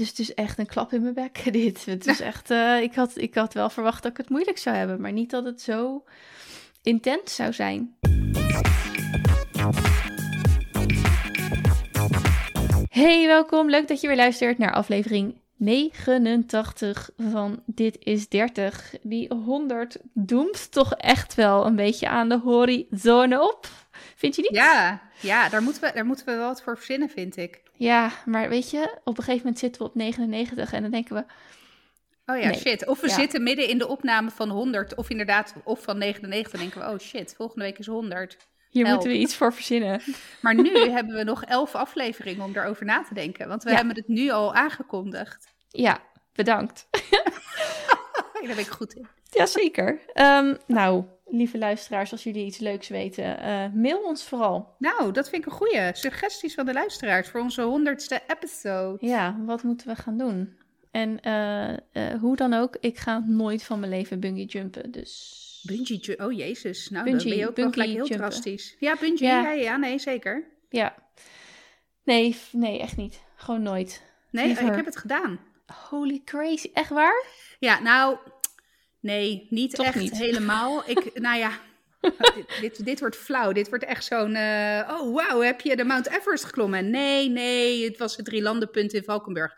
dus het is echt een klap in mijn bek, dit. Het is echt, uh, ik, had, ik had wel verwacht dat ik het moeilijk zou hebben, maar niet dat het zo intens zou zijn. Hey, welkom. Leuk dat je weer luistert naar aflevering 89 van Dit is 30. Die 100 doemt toch echt wel een beetje aan de horizon op. Vind je niet? Ja, ja daar, moeten we, daar moeten we wel wat voor verzinnen, vind ik. Ja, maar weet je, op een gegeven moment zitten we op 99 en dan denken we... Oh ja, shit. Of we zitten midden in de opname van 100, of inderdaad, of van 99, dan denken we, oh shit, volgende week is 100. Hier moeten we iets voor verzinnen. Maar nu hebben we nog elf afleveringen om daarover na te denken. Want we hebben het nu al aangekondigd. Ja, bedankt. Daar ben ik goed in. Jazeker. Um, nou, lieve luisteraars, als jullie iets leuks weten, uh, mail ons vooral. Nou, dat vind ik een goede. Suggesties van de luisteraars voor onze honderdste episode. Ja, wat moeten we gaan doen? En uh, uh, hoe dan ook, ik ga nooit van mijn leven bungee jumpen, dus... Bungee oh jezus, nou bungee, dan ben je ook wel gelijk heel jumpen. drastisch. Ja, bungee, ja. ja. Ja, nee, zeker. Ja. Nee, nee, echt niet. Gewoon nooit. Nee, Liever. ik heb het gedaan. Holy crazy, echt waar? Ja, nou, nee, niet echt niet. helemaal. Ik, nou ja, dit, dit, dit, wordt flauw. Dit wordt echt zo'n, uh, oh wauw, heb je de Mount Everest geklommen? Nee, nee, het was het drie landenpunt in Valkenburg.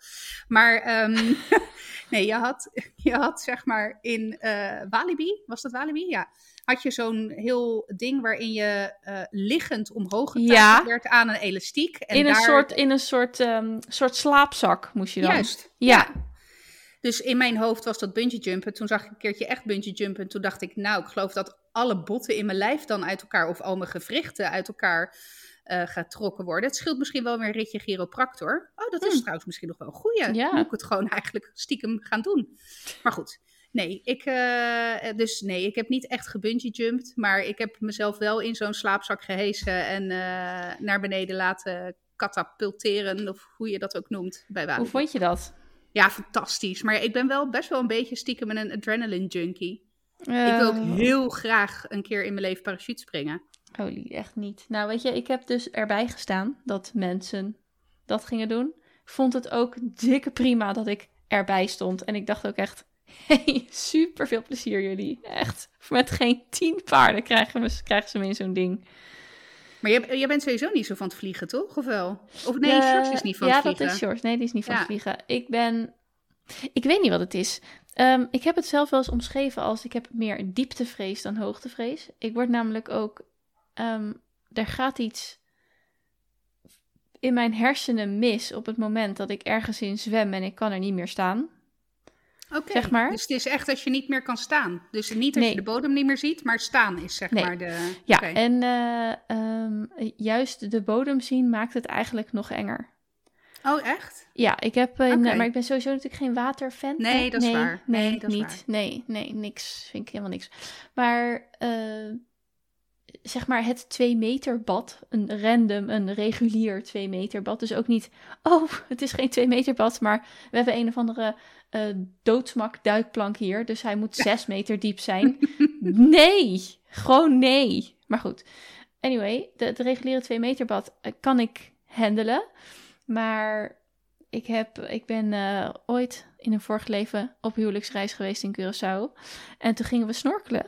Maar um, nee, je had, je had zeg maar in uh, Walibi, was dat Walibi? Ja. Had je zo'n heel ding waarin je uh, liggend omhoog ja. werd aan een elastiek. En in, een soort, in een soort, um, soort slaapzak moest je dan. Juist. ja. ja. Dus in mijn hoofd was dat bungee jumpen. Toen zag ik een keertje echt bungee jumpen. En toen dacht ik, nou, ik geloof dat alle botten in mijn lijf dan uit elkaar, of al mijn gewrichten uit elkaar uh, getrokken worden. Het scheelt misschien wel weer een ritje chiropractor. Oh, dat is hmm. trouwens misschien nog wel een goeie. Ja. Moet ik het gewoon eigenlijk stiekem gaan doen. Maar goed, nee, ik, uh, dus nee, ik heb niet echt gebungee jumped. Maar ik heb mezelf wel in zo'n slaapzak gehezen en uh, naar beneden laten katapulteren. Of hoe je dat ook noemt bij water. Hoe vond je dat? Ja, fantastisch. Maar ik ben wel best wel een beetje stiekem een adrenaline junkie. ik wil ook heel graag een keer in mijn leven parachute springen. Holy, echt niet. Nou, weet je, ik heb dus erbij gestaan dat mensen dat gingen doen. Vond het ook dikke prima dat ik erbij stond. En ik dacht ook echt, hey, super veel plezier jullie. Echt, met geen tien paarden krijgen, we, krijgen ze me in zo'n ding. Maar jij, jij, bent sowieso niet zo van het vliegen, toch? Of wel? Of nee, uh, George is niet van ja, het vliegen. Ja, dat is George. Nee, die is niet van het vliegen. Ik ben... Ik weet niet wat het is. Um, ik heb het zelf wel eens omschreven als... Ik heb meer dieptevrees dan hoogtevrees. Ik word namelijk ook... Um, er gaat iets in mijn hersenen mis op het moment dat ik ergens in zwem en ik kan er niet meer staan. Oké, zeg maar. dus het is echt als je niet meer kan staan. Dus niet als je de bodem niet meer ziet, maar staan is zeg maar de... Ja, en uh, um, juist de bodem zien maakt het eigenlijk nog enger. Oh, echt? Ja, ik heb in, okay. maar ik ben sowieso natuurlijk geen waterfan. Nee, dat is nee, waar. Nee, nee dat niet. Is waar. Nee, nee, niks. Vind ik helemaal niks. Maar uh, zeg maar het 2 meter bad, een random, een regulier 2 meter bad. Dus ook niet, oh, het is geen 2 meter bad, maar we hebben een of andere uh, doodsmak duikplank hier, dus hij moet 6 meter diep zijn. nee, gewoon nee. Maar goed, anyway, de, het reguliere 2 meter bad uh, kan ik handelen, maar ik, heb, ik ben uh, ooit in een vorig leven op huwelijksreis geweest in Curaçao en toen gingen we snorkelen.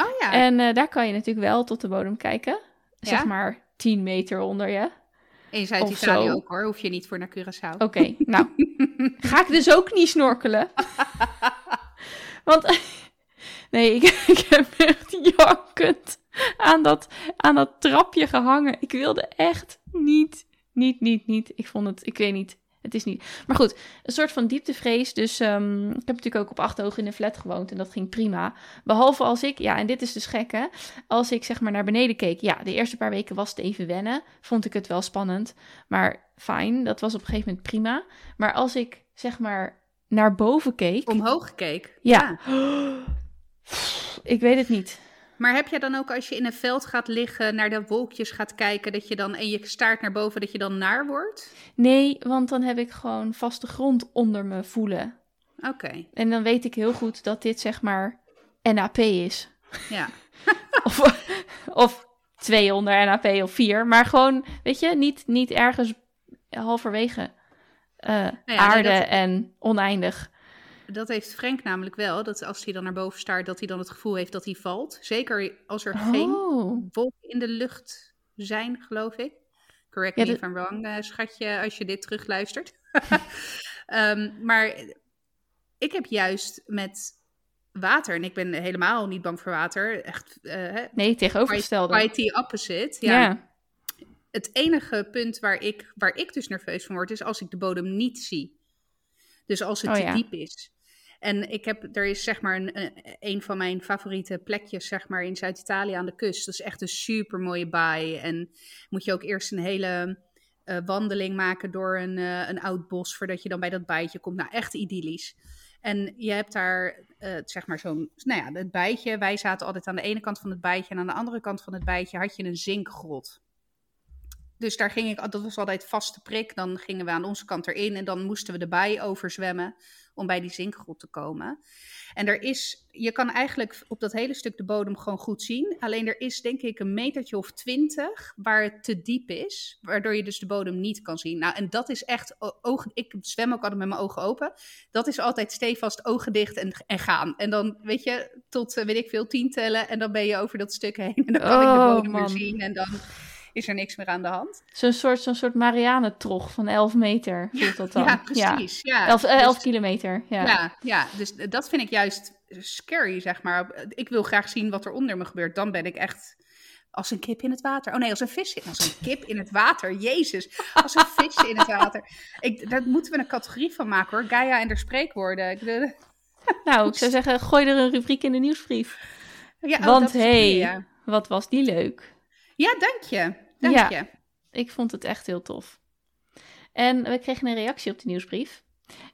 Oh ja. En daar kan je natuurlijk wel tot de bodem kijken. Ja? Zeg maar 10 meter onder je. In Zuid-Italië ook hoor, hoef je niet voor naar Curaçao. Oké, okay, nou. ga ik dus ook niet snorkelen. Want, nee, ik, ik heb echt jankend aan dat, aan dat trapje gehangen. Ik wilde echt niet, niet, niet, niet. Ik vond het, ik weet niet, het is niet. Maar goed, een soort van dieptevrees. Dus um, ik heb natuurlijk ook op Achterhoog in een flat gewoond en dat ging prima. Behalve als ik, ja, en dit is dus gek hè. Als ik zeg maar naar beneden keek. Ja, de eerste paar weken was het even wennen. Vond ik het wel spannend. Maar fijn, dat was op een gegeven moment prima. Maar als ik zeg maar naar boven keek. Omhoog keek? Ja. ja. Ik weet het niet. Maar heb je dan ook als je in een veld gaat liggen, naar de wolkjes gaat kijken, dat je dan en je staart naar boven, dat je dan naar wordt? Nee, want dan heb ik gewoon vaste grond onder me voelen. Oké. Okay. En dan weet ik heel goed dat dit zeg maar NAP is. Ja. of, of twee onder NAP of vier, maar gewoon, weet je, niet, niet ergens halverwege. eh, Nou ja, nee, aarde dat- en oneindig. Dat heeft Frank namelijk wel. Dat als hij dan naar boven staart, dat hij dan het gevoel heeft dat hij valt. Zeker als er geen Oh, wolken in de lucht zijn, geloof ik. Correct me if I'm wrong, eh, schatje, als je dit terugluistert. Ehm, maar ik heb juist met water, en ik ben helemaal niet bang voor water, echt eh, nee, tegenovergestelde. quite the opposite. Ja. ja. Het enige punt waar ik, waar ik dus nerveus van word, is als ik de bodem niet zie. Dus als het Oh te ja. diep is. En ik heb, er is zeg maar een, een- van mijn favoriete plekjes zeg maar in Zuid-Italië aan de kust. Dat is echt een super mooie baai. En moet je ook eerst een hele eh, wandeling maken door een, eh, een oud bos voordat je dan bij dat bijtje komt. Nou, echt idyllisch. En je hebt daar, eh, zeg maar, zo'n, nou ja, het bijtje. Wij zaten altijd aan de ene kant van het bijtje en aan de andere kant van het bijtje had je een zinkgrot. Dus daar ging ik, dat was altijd vaste prik. Dan gingen we aan onze kant erin en dan moesten we de baai overzwemmen om bij die zinkgrot te komen. En er is, je kan eigenlijk op dat hele stuk de bodem gewoon goed zien. Alleen er is denk ik een metertje of twintig waar het te diep is, waardoor je dus de bodem niet kan zien. Nou, en dat is echt, o- ogen, ik zwem ook altijd met mijn ogen open. Dat is altijd stevast ogen dicht en, en gaan. En dan, weet je, tot, eh, weet ik veel, tien tellen en dan ben je over dat stuk heen. En dan kan ik de Oh, bodem weer man. zien en dan is er niks meer aan de hand. Zo'n soort, zo'n soort Marianentrog van 11 meter voelt dat dan. Ja, precies. Ja, 11, eh, Dus- 11 kilometer, ja. Ja. ja, dus dat vind ik juist scary, zeg maar. Ik wil graag zien wat er onder me gebeurt. Dan ben ik echt als een kip in het water. Oh nee, als een vis. Als een kip in het water. Jezus, als een vis in het water. Ik, daar moeten we een categorie van maken hoor. Gaia en de spreekwoorden. Ik Nou, ik zou zeggen, gooi er een rubriek in de nieuwsbrief. Ja, oh, Want een hey, ja. wat was die leuk. ja, dank je. Dank Ja. je. Ik vond het echt heel tof. En we kregen een reactie op de nieuwsbrief.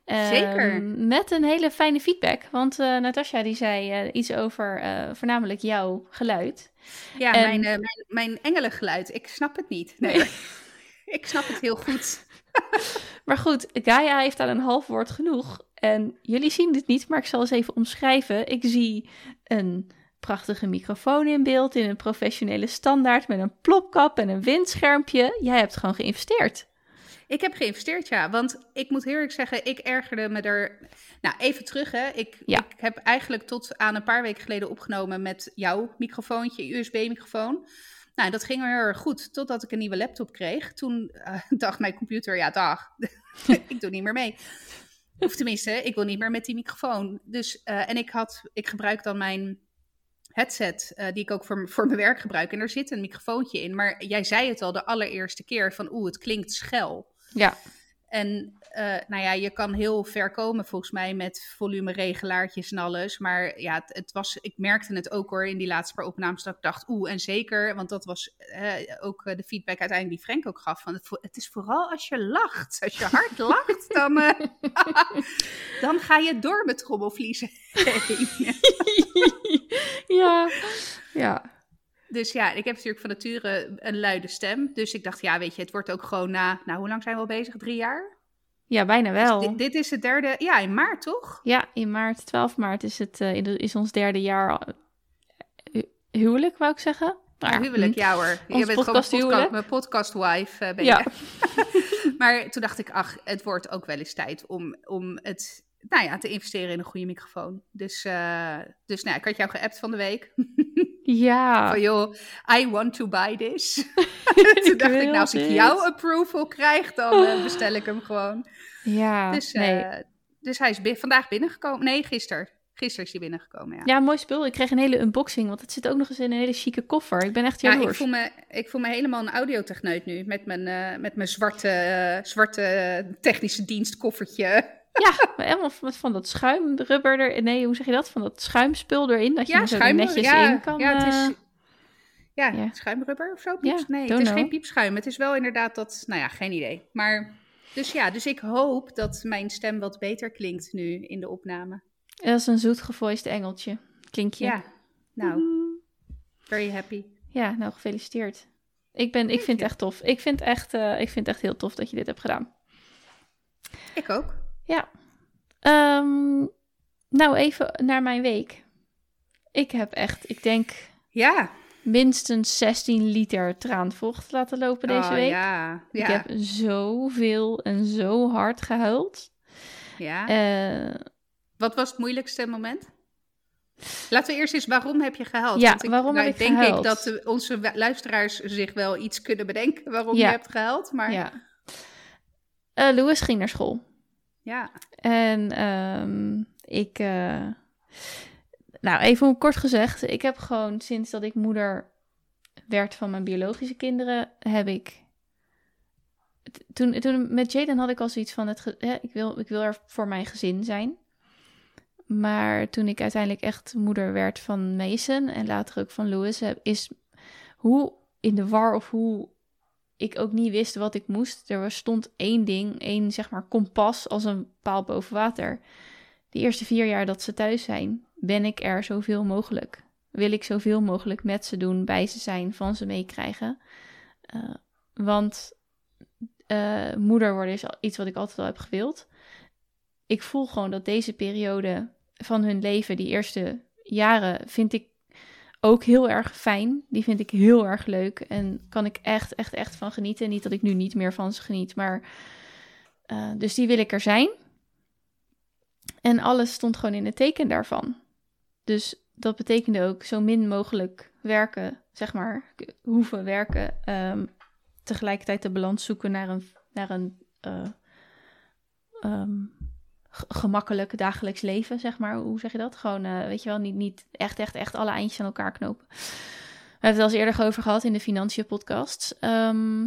Ehm, Zeker. Met een hele fijne feedback. Want eh Natasja die zei eh, iets over eh, voornamelijk jouw geluid. Ja, En- mijn, mijn, mijn engelengeluid. Ik snap het niet. Nee, ik snap het heel goed. Maar goed, Gaia heeft aan een half woord genoeg. En jullie zien dit niet, maar ik zal eens even omschrijven. Ik zie een prachtige microfoon in beeld in een professionele standaard met een plopkap en een windschermpje. Jij hebt gewoon geïnvesteerd. Ik heb geïnvesteerd, ja. Want ik moet eerlijk zeggen, ik ergerde me er... Nou, even terug, hè. Ik, Ja. ik heb eigenlijk tot aan een paar weken geleden opgenomen met jouw microfoontje, USB-microfoon. Nou, dat ging heel erg goed, totdat ik een nieuwe laptop kreeg. Toen eh, dacht mijn computer, ja, dag, ik doe niet meer mee. Of tenminste, ik wil niet meer met die microfoon. Dus, eh, en ik, had, ik gebruik dan mijn headset, eh, die ik ook voor, voor mijn werk gebruik. En er zit een microfoontje in. Maar jij zei het al de allereerste keer van, oeh, het klinkt schel. Ja, En eh, nou ja, je kan heel ver komen volgens mij met volumeregelaartjes en alles. Maar ja, het, het was, ik merkte het ook hoor in die laatste paar opnames dat ik dacht, oeh, en zeker, want dat was eh, ook de feedback uiteindelijk die Frank ook gaf. Van het, het is vooral als je lacht. Als je hard lacht, dan, dan ga je door met trommelvliezen. ja, ja. Dus ja, ik heb natuurlijk van nature een luide stem. Dus ik dacht, ja, weet je, het wordt ook gewoon na, nou, hoe lang zijn we al bezig? Drie jaar? Ja, bijna wel. Dit, dit is het derde, ja, in maart toch? Ja, in maart, 12 maart is het eh, is ons derde jaar eh, hu- huwelijk, wou ik zeggen. Nou Ja, huwelijk, hm. ja hoor. Je bent gewoon podcast mijn huwelijk. podcast, mijn podcast wife. eh, ben Ja. maar toen dacht ik, ach, het wordt ook wel eens tijd om, om het, nou ja, te investeren in een goede microfoon. Dus, eh, dus nou, ik had jou geappt van de week. Ja, Van joh, I want to buy this. Toen dacht ik, nou, als ik jouw approval krijg, dan eh, bestel ik hem gewoon. ja, Dus, nee. eh, dus hij is vandaag binnengekomen. Nee, gisteren. Gisteren is hij binnengekomen, ja. Ja, mooi spul. Ik kreeg een hele unboxing, want het zit ook nog eens in een hele chique koffer. Ik ben echt Ja, ik jaloers. voel, me, ik voel me helemaal een audiotechneut nu. Met mijn, met mijn zwarte, zwarte technische dienstkoffertje. Ja, maar helemaal van, dat schuimrubber er... Nee, hoe zeg je dat? Van dat schuimspul erin, dat je Ja, er netjes ja, in kan... ja, het is, eh, ja, ja. schuimrubber of zo? Pieps? nee, het is know. geen piepschuim. Het is wel inderdaad dat... Nou ja, geen idee. Maar... Dus ja, dus ik hoop dat mijn stem wat beter klinkt nu in de opname. Dat is een zoet gevoiced engeltje. Klinkje. Ja, nou, Mm. very happy. Ja, nou gefeliciteerd. Ik, ben, ik vind het echt tof. Ik vind echt, eh, ik vind echt heel tof dat je dit hebt gedaan. Ik ook. Ja. Ehm, nou, even naar mijn week. Ik heb echt, ik denk, Ja, minstens 16 liter traanvocht laten lopen deze Oh, week. Ja, Ik ja, heb zoveel en zo hard gehuild. ja. Eh, Wat was het moeilijkste moment? Laten we eerst eens, waarom heb je gehuild? Ja, Want ik, waarom nou, heb ik denk gehuild? ik dat onze luisteraars zich wel iets kunnen bedenken waarom Ja. je hebt gehuild. Maar ja. Eh, Louis ging naar school. Ja. En ehm, ik. eh, nou, even kort gezegd. Ik heb gewoon sinds dat ik moeder werd van mijn biologische kinderen. heb ik. Toen, toen met Jaden had ik al zoiets van: het hè, ik, wil, ik wil er voor mijn gezin zijn. Maar toen ik uiteindelijk echt moeder werd van Mason en later ook van Louis, is hoe in de war of hoe ik ook niet wist wat ik moest. Er stond één ding, één zeg maar kompas als een paal boven water. De eerste vier jaar dat ze thuis zijn, ben ik er zoveel mogelijk. Wil ik zoveel mogelijk met ze doen, bij ze zijn, van ze meekrijgen. Eh, want eh, moeder worden is iets wat ik altijd al heb gewild. Ik voel gewoon dat deze periode van hun leven, die eerste jaren, vind ik ook heel erg fijn. Die vind ik heel erg leuk en kan ik echt, echt, echt van genieten. Niet dat ik nu niet meer van ze geniet, maar eh, dus die wil ik er zijn. En alles stond gewoon in het teken daarvan. Dus dat betekende ook zo min mogelijk werken, zeg maar, hoeven werken. ehm, tegelijkertijd de balans zoeken naar een, naar een eh, ehm, gemakkelijk dagelijks leven, zeg maar. Hoe zeg je dat? Gewoon, eh, weet je wel, niet, niet echt, echt, echt alle eindjes aan elkaar knopen. We hebben het al eens eerder over gehad in de financiën podcasts. ehm,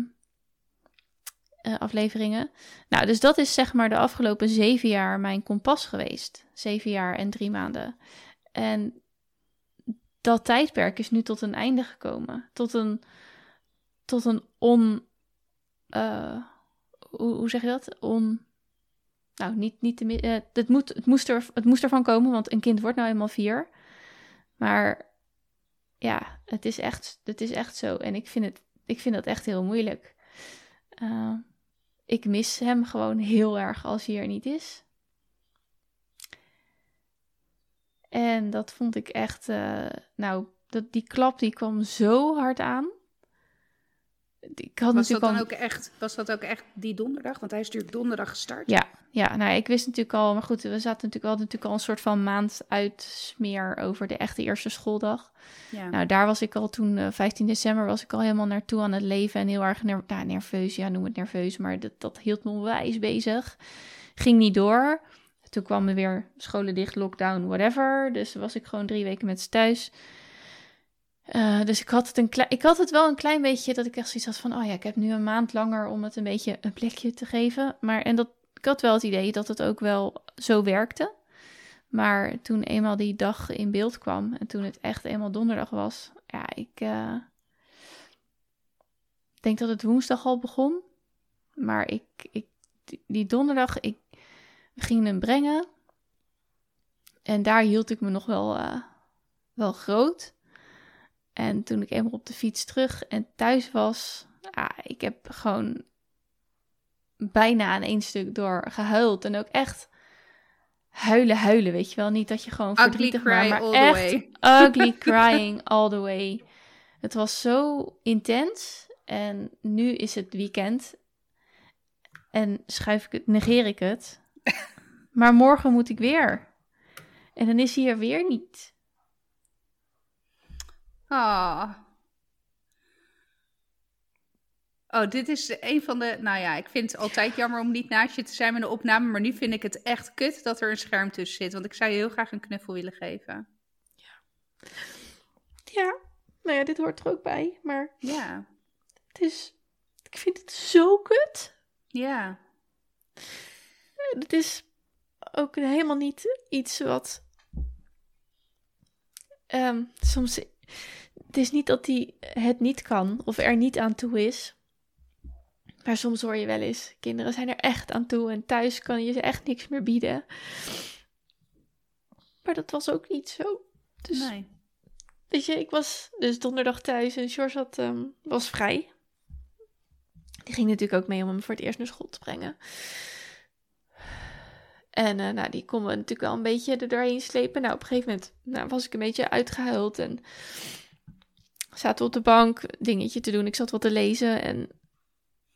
eh, afleveringen. Nou, dus dat is zeg maar de afgelopen zeven jaar mijn kompas geweest. Zeven jaar en drie maanden. En dat tijdperk is nu tot een einde gekomen. Tot een, tot een on... eh, hoe, hoe zeg je dat? On... Nou, niet, niet te... eh, het, moet, het, moest er, het moest ervan komen, want een kind wordt nou eenmaal vier. Maar ja, het is echt, het is echt zo. En ik vind, het, ik vind dat echt heel moeilijk. Eh, ik mis hem gewoon heel erg als hij er niet is. En dat vond ik echt, eh, nou, dat, die klap die kwam zo hard aan. Ik had Was dat natuurlijk dan al... ook echt, was dat ook echt die donderdag? Want hij is natuurlijk donderdag gestart. Ja, ja, nou, ik wist natuurlijk al, maar goed, we zaten natuurlijk al, natuurlijk al een soort van maand uit smeer over de echte eerste schooldag. Ja. Nou, daar was ik al toen, eh, 15 december, was ik al helemaal naartoe aan het leven en heel erg ner nou, nerveus. Ja, noem het nerveus, maar dat, dat hield me onwijs bezig. Ging niet door. Toen kwam er weer scholen dicht, lockdown, whatever. Dus was ik gewoon drie weken met ze thuis. Eh, dus ik had, het een ik had het wel een klein beetje dat ik echt zoiets had van... oh ja, ik heb nu een maand langer om het een beetje een plekje te geven. Maar en dat, ik had wel het idee dat het ook wel zo werkte. Maar toen eenmaal die dag in beeld kwam en toen het echt eenmaal donderdag was... ja, ik eh, denk dat het woensdag al begon. Maar ik, ik, die- donderdag, ik, we gingen hem brengen. En daar hield ik me nog wel, eh, wel groot. En toen ik eenmaal op de fiets terug en thuis was, ja, ik heb gewoon bijna aan één stuk door gehuild. En ook echt huilen, huilen, weet je wel. Niet dat je gewoon Ugly verdrietig cry maar, maar all the echt ugly crying all the way. Het was zo intens. En nu is het weekend. En schuif ik het, negeer ik het. Maar morgen moet ik weer. En dan is hij er weer niet. Ah. Oh, dit is een van de. Nou ja, ik vind het altijd jammer om niet naast je te zijn met een opname. Maar nu vind ik het echt kut dat er een scherm tussen zit. Want ik zou je heel graag een knuffel willen geven. Ja, nou ja, dit hoort er ook bij. Maar Ja. het is. Ik vind het zo kut. Ja. Het is ook helemaal niet iets wat. ehm, soms. Het is niet dat hij het niet kan of er niet aan toe is. Maar soms hoor je wel eens: kinderen zijn er echt aan toe en thuis kan je ze echt niks meer bieden. Maar dat was ook niet zo. Dus Nee. Weet je, ik was dus donderdag thuis en George had, ehm, was vrij. Die ging natuurlijk ook mee om hem voor het eerst naar school te brengen. En eh, nou, die kon me natuurlijk wel een beetje er doorheen slepen. Nou, op een gegeven moment nou, was ik een beetje uitgehuild en zaten op de bank dingetje te doen. Ik zat wat te lezen en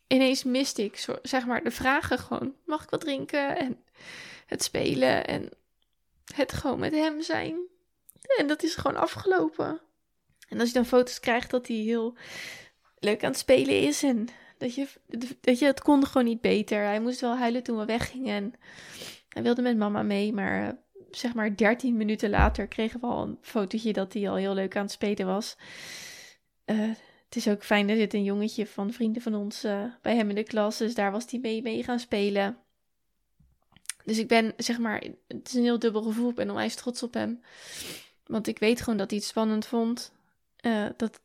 ineens miste ik zeg maar de vragen gewoon. Mag ik wat drinken? En het spelen en het gewoon met hem zijn. En dat is gewoon afgelopen. En als je dan foto's krijgt dat hij heel leuk aan het spelen is en dat je, dat je, het kon gewoon niet beter. Hij moest wel huilen toen we weggingen en hij wilde met mama mee, maar eh, zeg maar 13 minuten later kregen we al een fotootje dat hij al heel leuk aan het spelen was. Uh, het is ook fijn, er zit een jongetje van vrienden van ons uh, bij hem in de klas, dus daar was hij mee, mee gaan spelen. Dus ik ben, zeg maar, het is een heel dubbel gevoel. Ik ben onwijs trots op hem. Want ik weet gewoon dat hij het spannend vond. Uh, dat,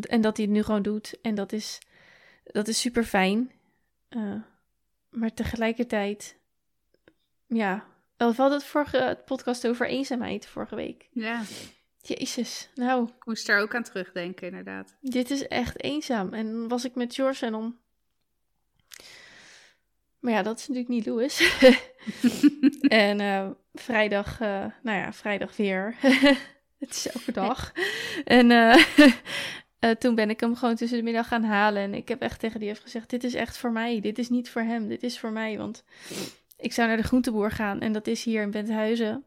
en dat hij het nu gewoon doet. En dat is, dat is super fijn. Maar tegelijkertijd, ja. Wel had het vorige podcast over eenzaamheid vorige week. Ja. Jezus, nou. Ik moest er ook aan terugdenken, inderdaad. Dit is echt eenzaam. En was ik met George en dan maar ja, dat is natuurlijk niet Louis. en uh, vrijdag, uh, nou ja, vrijdag weer. het is elke dag. en uh, toen ben ik hem gewoon tussen de middag gaan halen. En ik heb echt tegen die heeft gezegd: Dit is echt voor mij. Dit is niet voor hem. Dit is voor mij. Want ik zou naar de groenteboer gaan. En dat is hier in Benthuizen.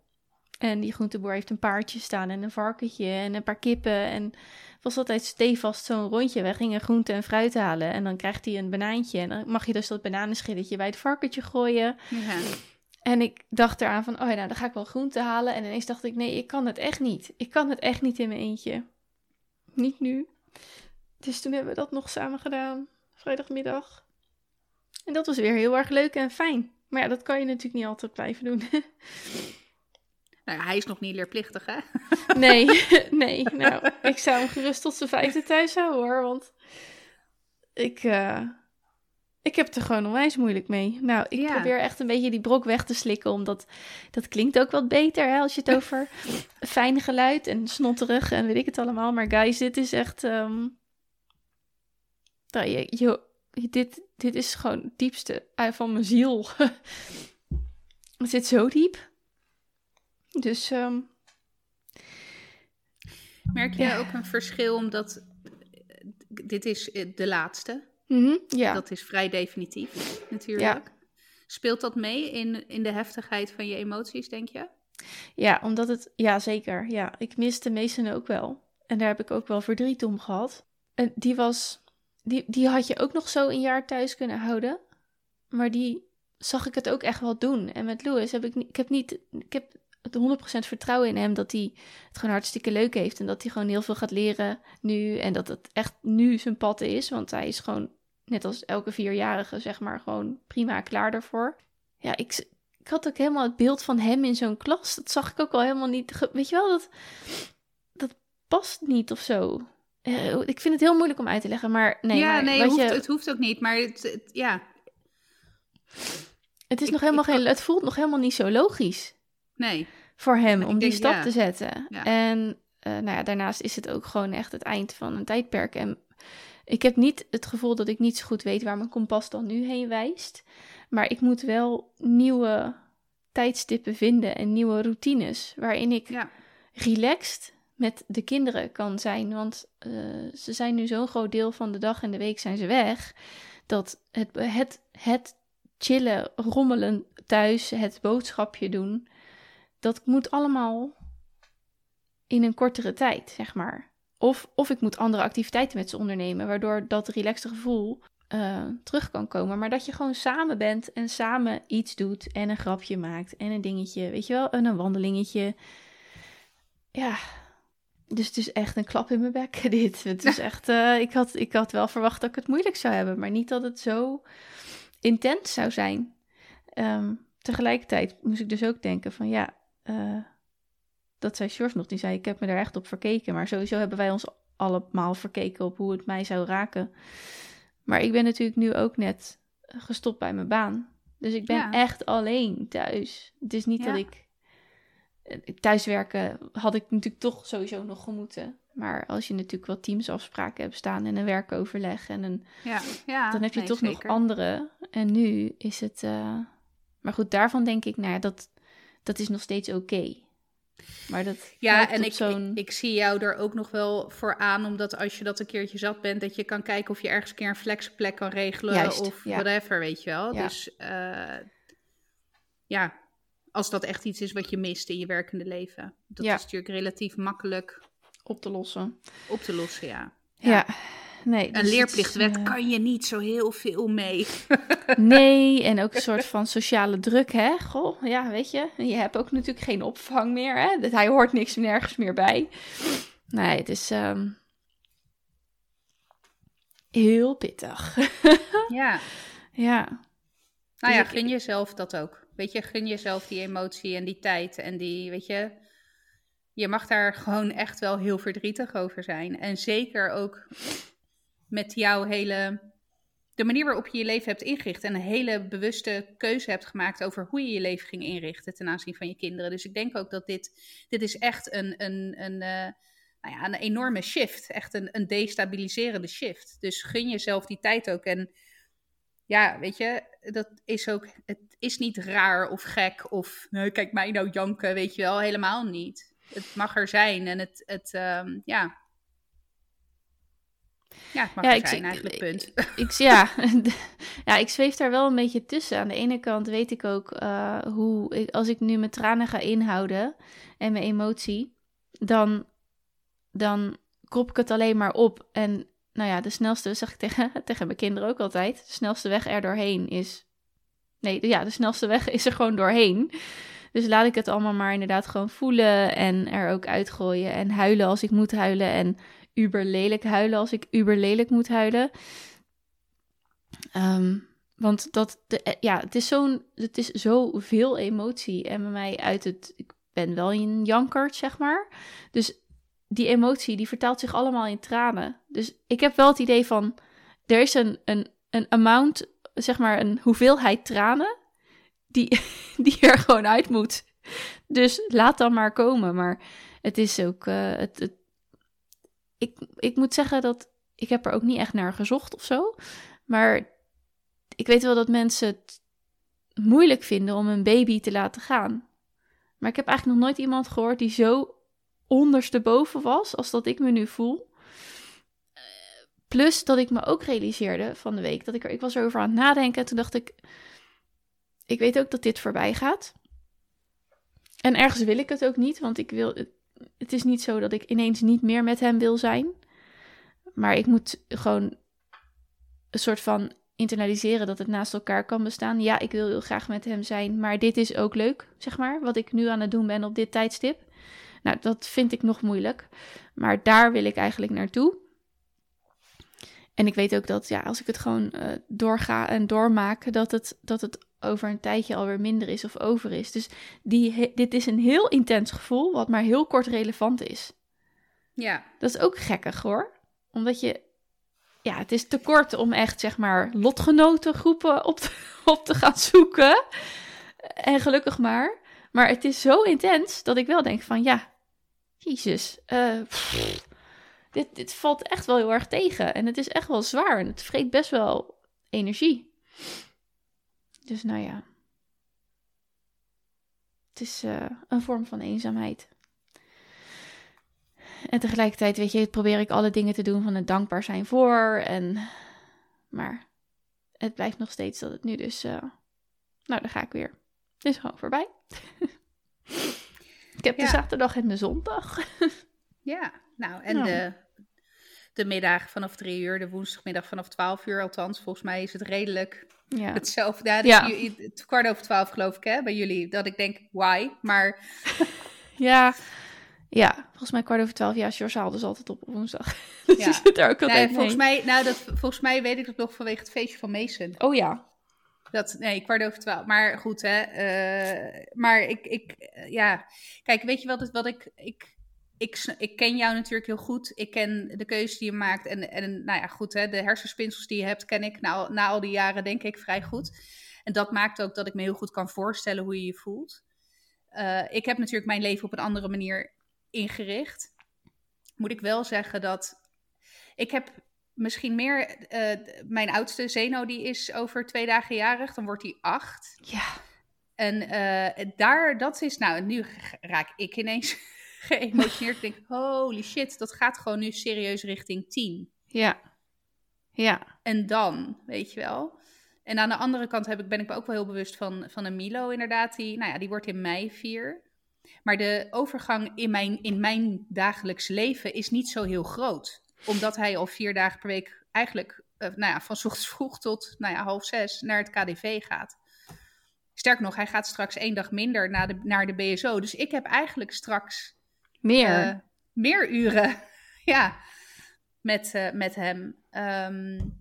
En die groenteboer heeft een paardje staan en een varkentje en een paar kippen. En was altijd stevast zo'n rondje. Wij gingen groente en fruit halen en dan krijgt hij een banaantje. En dan mag je dus dat bananenschilletje bij het varkentje gooien. Ja. En ik dacht eraan van, oh ja, nou dan ga ik wel groente halen. En ineens dacht ik, nee, ik kan het echt niet. Ik kan het echt niet in mijn eentje. Niet nu. Dus toen hebben we dat nog samen gedaan, vrijdagmiddag. En dat was weer heel erg leuk en fijn. Maar ja, dat kan je natuurlijk niet altijd blijven doen. Nou, hij is nog niet leerplichtig, hè? Nee, nee. Nou, ik zou hem gerust tot zijn vijfde thuis houden, hoor. Want ik, uh, ik heb het er gewoon onwijs moeilijk mee. Nou, ik probeer echt een beetje die brok weg te slikken, omdat dat klinkt ook wat beter, hè, als je het over fijn geluid en snotterig en weet ik het allemaal. Maar guys, dit is echt... Um... Nou, je, je, dit, dit is gewoon het diepste van mijn ziel. het zit zo diep. Dus. Um, Merk jij ook een verschil omdat dit is eh, de laatste? Mm ja. Dat is vrij definitief, natuurlijk. Ja. Speelt dat mee in, in de heftigheid van je emoties, denk je? Ja, omdat het. Ja, zeker. Ja, ik mis de meesten ook wel. En daar heb ik ook wel verdriet om gehad. En die was. Die, die had je ook nog zo een jaar thuis kunnen houden. Maar die zag ik het ook echt wel doen. En met Louis heb ik, ik heb niet. Ik heb 100% vertrouwen in hem dat hij het gewoon hartstikke leuk heeft. En dat hij gewoon heel veel gaat leren nu. En dat het echt nu zijn pad is. Want hij is gewoon, net als elke vierjarige, zeg maar, gewoon prima klaar daarvoor. Ja, ik, ik had ook helemaal het beeld van hem in zo'n klas. Dat zag ik ook al helemaal niet. Weet je wel, dat, dat past niet of zo. Eh, ik vind het heel moeilijk om uit te leggen, maar nee. Ja, maar, nee, hoeft, je... het hoeft ook niet, maar het, ja. Het is nog helemaal geen. Het voelt nog helemaal niet zo logisch. Nee. Voor hem om die stap te zetten. En uh, nou ja, daarnaast is het ook gewoon echt het eind van een tijdperk. En ik heb niet het gevoel dat ik niet zo goed weet waar mijn kompas dan nu heen wijst. Maar ik moet wel nieuwe tijdstippen vinden en nieuwe routines. Waarin ik ja. relaxed met de kinderen kan zijn. Want uh, ze zijn nu zo'n groot deel van de dag en de week zijn ze weg. Dat het, het, het chillen, rommelen thuis, het boodschapje doen dat moet allemaal in een kortere tijd, zeg maar. Of, of ik moet andere activiteiten met ze ondernemen, waardoor dat relaxte gevoel uh, terug kan komen. Maar dat je gewoon samen bent en samen iets doet en een grapje maakt en een dingetje, weet je wel, en een wandelingetje. Ja, dus het is echt een klap in mijn bek, dit. Het is echt, uh, ik, had, ik had wel verwacht dat ik het moeilijk zou hebben, maar niet dat het zo intens zou zijn. Um, tegelijkertijd moest ik dus ook denken van ja, uh, dat zei George nog, die zei ik heb me daar echt op verkeken. Maar sowieso hebben wij ons allemaal verkeken op hoe het mij zou raken. Maar ik ben natuurlijk nu ook net gestopt bij mijn baan. Dus ik ben echt alleen thuis. Het is niet dat ik... Eh, thuiswerken had ik natuurlijk toch sowieso nog gemoeten. Maar als je natuurlijk wat teamsafspraken hebt staan en een werkoverleg en een... Ja, ja, dan heb je toch nog andere. En nu is het... Uh... Maar goed, daarvan denk ik, nou ja, dat dat is nog steeds oké. Maar dat Ja, en ik, ik, ik zie jou er ook nog wel voor aan, omdat als je dat een keertje zat bent, dat je kan kijken of je ergens een keer een flexplek kan regelen Juist, of ja. whatever, weet je wel. Ja. Dus eh, ja, als dat echt iets is wat je mist in je werkende leven. Dat Ja. is natuurlijk relatief makkelijk op te lossen. op te lossen, ja. Ja, nee. Een dus leerplichtwet eh, kan je niet zo heel veel mee. Nee, en ook een soort van sociale druk, hè? Goh, ja, weet je. Je hebt ook natuurlijk geen opvang meer, hè? Dat Hij hoort niks nergens meer bij. Nee, het is ehm, heel pittig. ja, ja, nou ja, Dus gun jezelf dat ook. Weet je, gun jezelf die emotie en die tijd en die, weet je... Je mag daar gewoon echt wel heel verdrietig over zijn. En zeker ook met jouw hele... De manier waarop je je leven hebt ingericht en een hele bewuste keuze hebt gemaakt over hoe je je leven ging inrichten ten aanzien van je kinderen. Dus ik denk ook dat dit, dit is echt een, een, een, eh, nou ja, een enorme shift. Echt een, een destabiliserende shift. Dus gun jezelf die tijd ook. En ja, weet je, dat is ook, het is niet raar of gek of nee, kijk mij nou janken, weet je wel, helemaal niet. Het mag er zijn en het, het ehm, ja. Ja, het mag Ja, ik zijn eigenlijk, punt. ik, ja, ja, ik zweef daar wel een beetje tussen. Aan de ene kant weet ik ook eh, hoe, ik, als ik nu mijn tranen ga inhouden en mijn emotie, dan, dan krop ik het alleen maar op. En nou ja, de snelste, zeg ik tegen, tegen mijn kinderen ook altijd, de snelste weg er doorheen is... Nee, ja, de snelste weg is er gewoon doorheen. Dus laat ik het allemaal maar inderdaad gewoon voelen en er ook uitgooien en huilen als ik moet huilen en uber lelijk huilen als ik uber lelijk moet huilen. Ehm, want dat, de, eh, ja, het is zo'n, het is zoveel emotie en bij mij uit het, ik ben wel een jankert, zeg maar. Dus die emotie, die vertaalt zich allemaal in tranen. Dus ik heb wel het idee van, er is een, een, een amount, zeg maar een hoeveelheid tranen, die, die er gewoon uit moet. Dus laat dan maar komen. Maar het is ook, eh, het, het, ik, ik moet zeggen dat ik heb er ook niet echt naar gezocht of zo. Maar ik weet wel dat mensen het moeilijk vinden om een baby te laten gaan. Maar ik heb eigenlijk nog nooit iemand gehoord die zo ondersteboven was als dat ik me nu voel. Plus dat ik me ook realiseerde van de week dat ik er, ik was erover aan het nadenken. En toen dacht ik, ik weet ook dat dit voorbij gaat. En ergens wil ik het ook niet, want ik wil, het, is niet zo dat ik ineens niet meer met hem wil zijn. Maar ik moet gewoon een soort van internaliseren dat het naast elkaar kan bestaan. Ja, ik wil heel graag met hem zijn, maar dit is ook leuk, zeg maar, wat ik nu aan het doen ben op dit tijdstip. Nou, dat vind ik nog moeilijk, maar daar wil ik eigenlijk naartoe. En ik weet ook dat, ja, als ik het gewoon uh, doorga en doormaak, dat het, dat het over een tijdje alweer minder is of over is. Dus die, dit is een heel intens gevoel, wat maar heel kort relevant is. Ja. Dat is ook gekkig hoor. Omdat je, ja, het is te kort om echt, zeg maar, lotgenotengroepen op te, op te gaan zoeken. En gelukkig maar. Maar het is zo intens dat ik wel denk van, ja, jezus, uh, pff, dit, dit valt echt wel heel erg tegen. En het is echt wel zwaar en het vreet best wel energie. Dus nou ja. Het is uh, een vorm van eenzaamheid. En tegelijkertijd, weet je, probeer ik alle dingen te doen van het dankbaar zijn voor. En, maar het blijft nog steeds dat het nu dus, uh, nou, daar ga ik weer. Het is gewoon voorbij. ik heb ja. de zaterdag en de zondag. ja, nou, en nou. de de middag vanaf drie uur, de woensdagmiddag vanaf twaalf uur. Althans, volgens mij is het redelijk ja. hetzelfde. Ja, ja. Het kwart over twaalf geloof ik, hè, bij jullie. Dat ik denk, why? Maar... ja, ja, volgens mij kwart over twaalf. Ja, George haalde dus altijd op op woensdag. dus ja. zit er ook altijd nee, volgens mij, nou, dat, volgens mij weet ik het nog vanwege het feestje van Mason. Oh ja. Dat, nee, kwart over twaalf. Maar goed, hè. Uh, maar ik, ik uh, ja. Kijk, weet je wat, wat ik... ik ik, ik, ken jou natuurlijk heel goed. Ik ken de keuzes die je maakt. En, en nou ja, goed, hè, de hersenspinsels die je hebt, ken ik na, na al die jaren, denk ik, vrij goed. En dat maakt ook dat ik me heel goed kan voorstellen hoe je je voelt. Uh, ik heb natuurlijk mijn leven op een andere manier ingericht. Moet ik wel zeggen dat ik heb misschien meer. Uh, mijn oudste Zeno, die is over twee dagen jarig, dan wordt hij acht. Ja. En uh, daar, dat is, nou, nu raak ik ineens geëmotioneerd. Ik denk, holy shit, dat gaat gewoon nu serieus richting 10. Ja. Ja. En dan, weet je wel. En aan de andere kant heb ik, ben ik me ook wel heel bewust van, van een Milo, inderdaad. Die, nou ja, die wordt in mei vier. Maar de overgang in mijn, in mijn dagelijks leven is niet zo heel groot. Omdat hij al vier dagen per week eigenlijk, uh, nou ja, van ochtends vroeg tot nou ja, half zes naar het KDV gaat. Sterker nog, hij gaat straks één dag minder naar de, naar de BSO. Dus ik heb eigenlijk straks meer, uh, meer uren ja, met, uh, met hem. Um,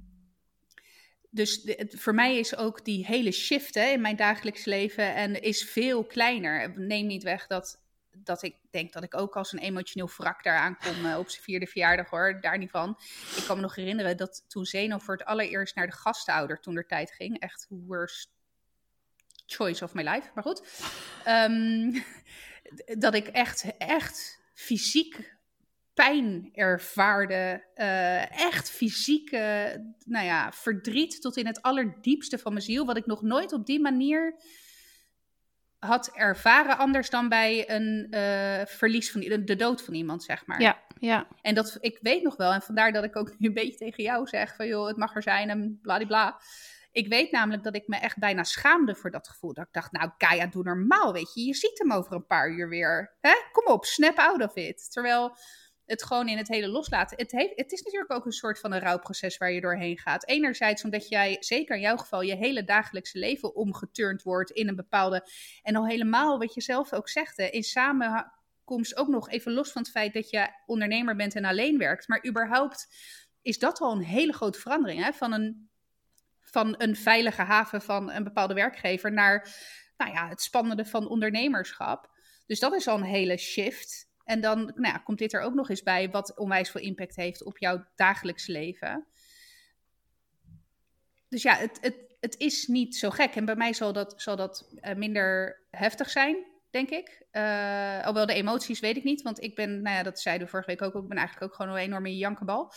dus de, voor mij is ook die hele shift hè, in mijn dagelijks leven en is veel kleiner. Neem niet weg dat, dat ik denk dat ik ook als een emotioneel wrak daar aankom uh, op zijn vierde verjaardag hoor. Daar niet van. Ik kan me nog herinneren dat toen Zeno voor het allereerst naar de gastouder toen er tijd ging. Echt worst choice of my life, maar goed. Um, dat ik echt, echt fysiek pijn ervaarde. Uh, echt fysieke nou ja, verdriet tot in het allerdiepste van mijn ziel. Wat ik nog nooit op die manier had ervaren. Anders dan bij een uh, verlies van de dood van iemand, zeg maar. Ja, ja. En dat, ik weet nog wel. En vandaar dat ik ook nu een beetje tegen jou zeg van joh, het mag er zijn en bladibla. Ik weet namelijk dat ik me echt bijna schaamde voor dat gevoel. Dat ik dacht, nou Kaya, doe normaal, weet je. Je ziet hem over een paar uur weer. Hè? Kom op, snap out of it. Terwijl het gewoon in het hele loslaten. Het, heeft, het is natuurlijk ook een soort van een rouwproces waar je doorheen gaat. Enerzijds omdat jij, zeker in jouw geval, je hele dagelijkse leven omgeturnd wordt in een bepaalde. En al helemaal wat je zelf ook zegt, hè, in samenkomst ook nog even los van het feit dat je ondernemer bent en alleen werkt. Maar überhaupt is dat al een hele grote verandering. Hè? Van, een, van een veilige haven van een bepaalde werkgever naar nou ja, het spannende van ondernemerschap. Dus dat is al een hele shift. En dan nou ja, komt dit er ook nog eens bij, wat onwijs veel impact heeft op jouw dagelijks leven. Dus ja, het, het, het is niet zo gek. En bij mij zal dat, zal dat uh, minder heftig zijn, denk ik. Uh, alhoewel de emoties weet ik niet, want ik ben, nou ja, dat zeiden we vorige week ook, ik ben eigenlijk ook gewoon een enorme jankenbal.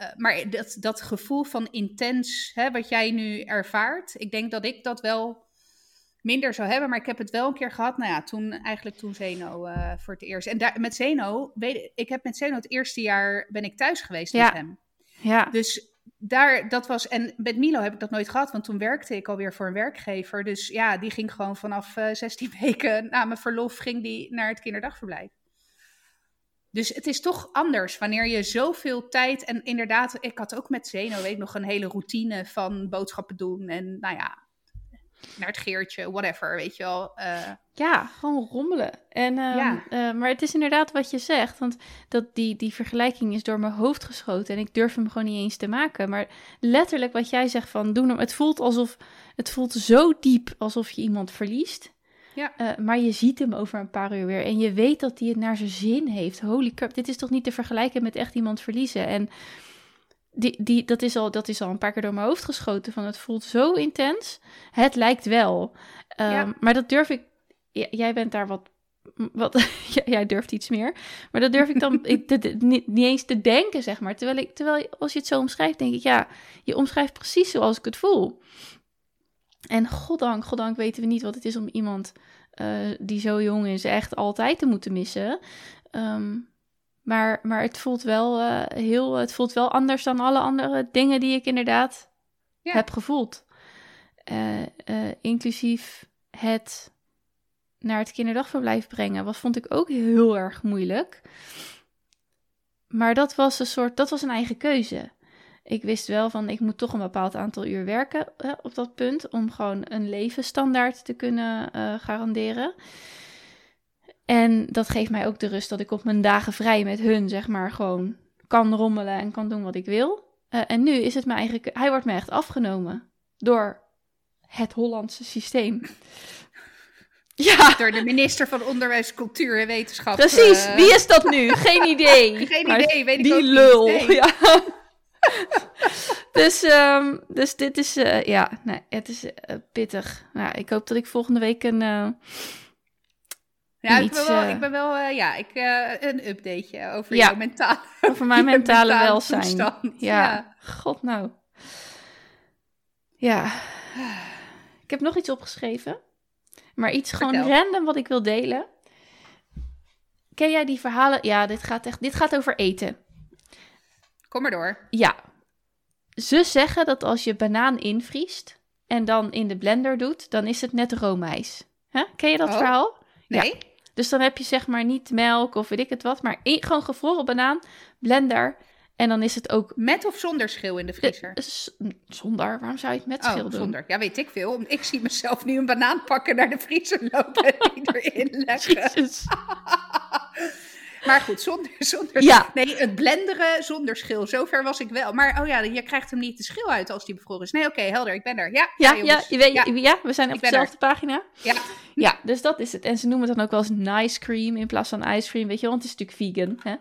Uh, maar dat, dat gevoel van intens, hè, wat jij nu ervaart, ik denk dat ik dat wel minder zou hebben. Maar ik heb het wel een keer gehad. Nou ja, toen eigenlijk toen Zeno uh, voor het eerst. En daar, met Zeno, weet ik, heb met Zeno het eerste jaar ben ik thuis geweest ja. met hem. Ja. Dus daar, dat was, en met Milo heb ik dat nooit gehad, want toen werkte ik alweer voor een werkgever. Dus ja, die ging gewoon vanaf uh, 16 weken na mijn verlof, ging die naar het kinderdagverblijf. Dus het is toch anders wanneer je zoveel tijd en inderdaad, ik had ook met Zeno, weet ik nog, een hele routine van boodschappen doen en nou ja, naar het geertje, whatever, weet je wel. Uh, ja, gewoon rommelen. En, um, Ja. uh, maar het is inderdaad wat je zegt, want dat die, die vergelijking is door mijn hoofd geschoten en ik durf hem gewoon niet eens te maken. Maar letterlijk wat jij zegt van doen hem, het voelt alsof, het voelt zo diep alsof je iemand verliest. Ja. Uh, maar je ziet hem over een paar uur weer en je weet dat hij het naar zijn zin heeft. Holy crap, dit is toch niet te vergelijken met echt iemand verliezen. En die, die, dat, is al, dat is al een paar keer door mijn hoofd geschoten. Van het voelt zo intens. Het lijkt wel. Um, Ja. Maar dat durf ik. jij bent daar wat. wat jij durft iets meer. Maar dat durf ik dan ik, de- de- niet, niet eens te denken, zeg maar. Terwijl, ik, terwijl als je het zo omschrijft, denk ik, ja, je omschrijft precies zoals ik het voel. En goddank, goddank weten we niet wat het is om iemand eh, die zo jong is echt altijd te moeten missen. Ehm, maar, maar het voelt wel eh, heel, het voelt wel anders dan alle andere dingen die ik inderdaad Ja. heb gevoeld. Eh, inclusief het naar het kinderdagverblijf brengen, was vond ik ook heel erg moeilijk. Maar dat was een soort, dat was een eigen keuze. Ik wist wel van, ik moet toch een bepaald aantal uur werken eh, op dat punt om gewoon een levensstandaard te kunnen eh, garanderen. En dat geeft mij ook de rust dat ik op mijn dagen vrij met hun, zeg maar, gewoon kan rommelen en kan doen wat ik wil. Eh, en nu is het mijn eigen, ke- hij wordt me echt afgenomen door het Hollandse systeem. Ja, Door de minister van Onderwijs, Cultuur en Wetenschap. precies. eh, Wie is dat nu? Geen idee. Geen Maar idee, weet ik die ook niet. lul. Nee. Ja. dus, ehm, dus dit is, eh, ja, nee, het is eh, pittig. Nou, ik hoop dat ik volgende week een, eh, Ja, ik ben wel, ik ben wel ja, ik, een updateje over Ja. jouw mentale, over mijn mentale mentale welzijn. toestand. Ja. Ja. god nou. Ja. Ik heb nog iets opgeschreven. Maar iets gewoon random wat ik wil delen. Ken jij die verhalen? Ja, dit gaat echt. Dit gaat over eten. Kom maar door. Ja. Ze zeggen dat als je banaan invriest en dan in de blender doet, dan is het net roomijs. Hè? Ken je dat Oh. verhaal? Nee? Dus dan heb je zeg maar niet melk of weet ik het wat, maar gewoon gevroren banaan, blender. En dan is het ook Met of zonder schil in de vriezer? eh, zonder. Waarom zou je het met schil Oh, doen? zonder. Ja, weet ik veel. Ik zie mezelf nu een banaan pakken, naar de vriezer lopen en die erin leggen. Maar goed, zonder, zonder Ja. Nee, het blenderen zonder schil. Zover was ik wel. Maar oh ja, je krijgt hem niet de schil uit als die bevroren is. Nee, oké, helder. Ik ben er. Ja, Ja, ja, je weet, ja, ja. we zijn op er. dezelfde pagina. ja. Ja, dus dat is het. En ze noemen het dan ook wel eens nice cream in plaats van ice cream, weet je want het is natuurlijk vegan. Hè?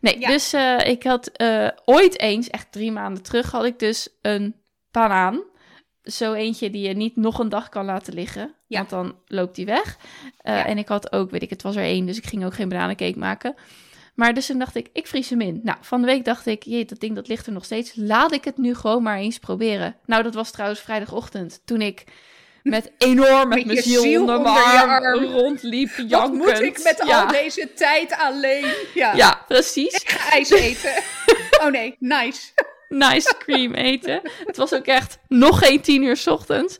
Nee, dus eh, ik had eh, ooit eens, echt drie maanden terug, had ik dus een banaan. Zo eentje die je niet nog een dag kan laten liggen, Ja. want dan loopt die weg. Eh, Ja. En ik had ook, weet ik, het was er één, dus ik ging ook geen bananencake maken. Maar dus toen dacht ik, ik vries hem in. Nou, van de week dacht ik, jee, dat ding dat ligt er nog steeds. Laat ik het nu gewoon maar eens proberen. Nou, dat was trouwens vrijdagochtend, toen ik met enorm met Met mijn je ziel, ziel onder arm, rondliep, Wat jankend. moet ik met ja. al deze tijd alleen? Ja, Ja, precies. ik ga ijs eten. oh nee, nice. Nice cream eten. Het was ook echt nog geen tien uur ochtends.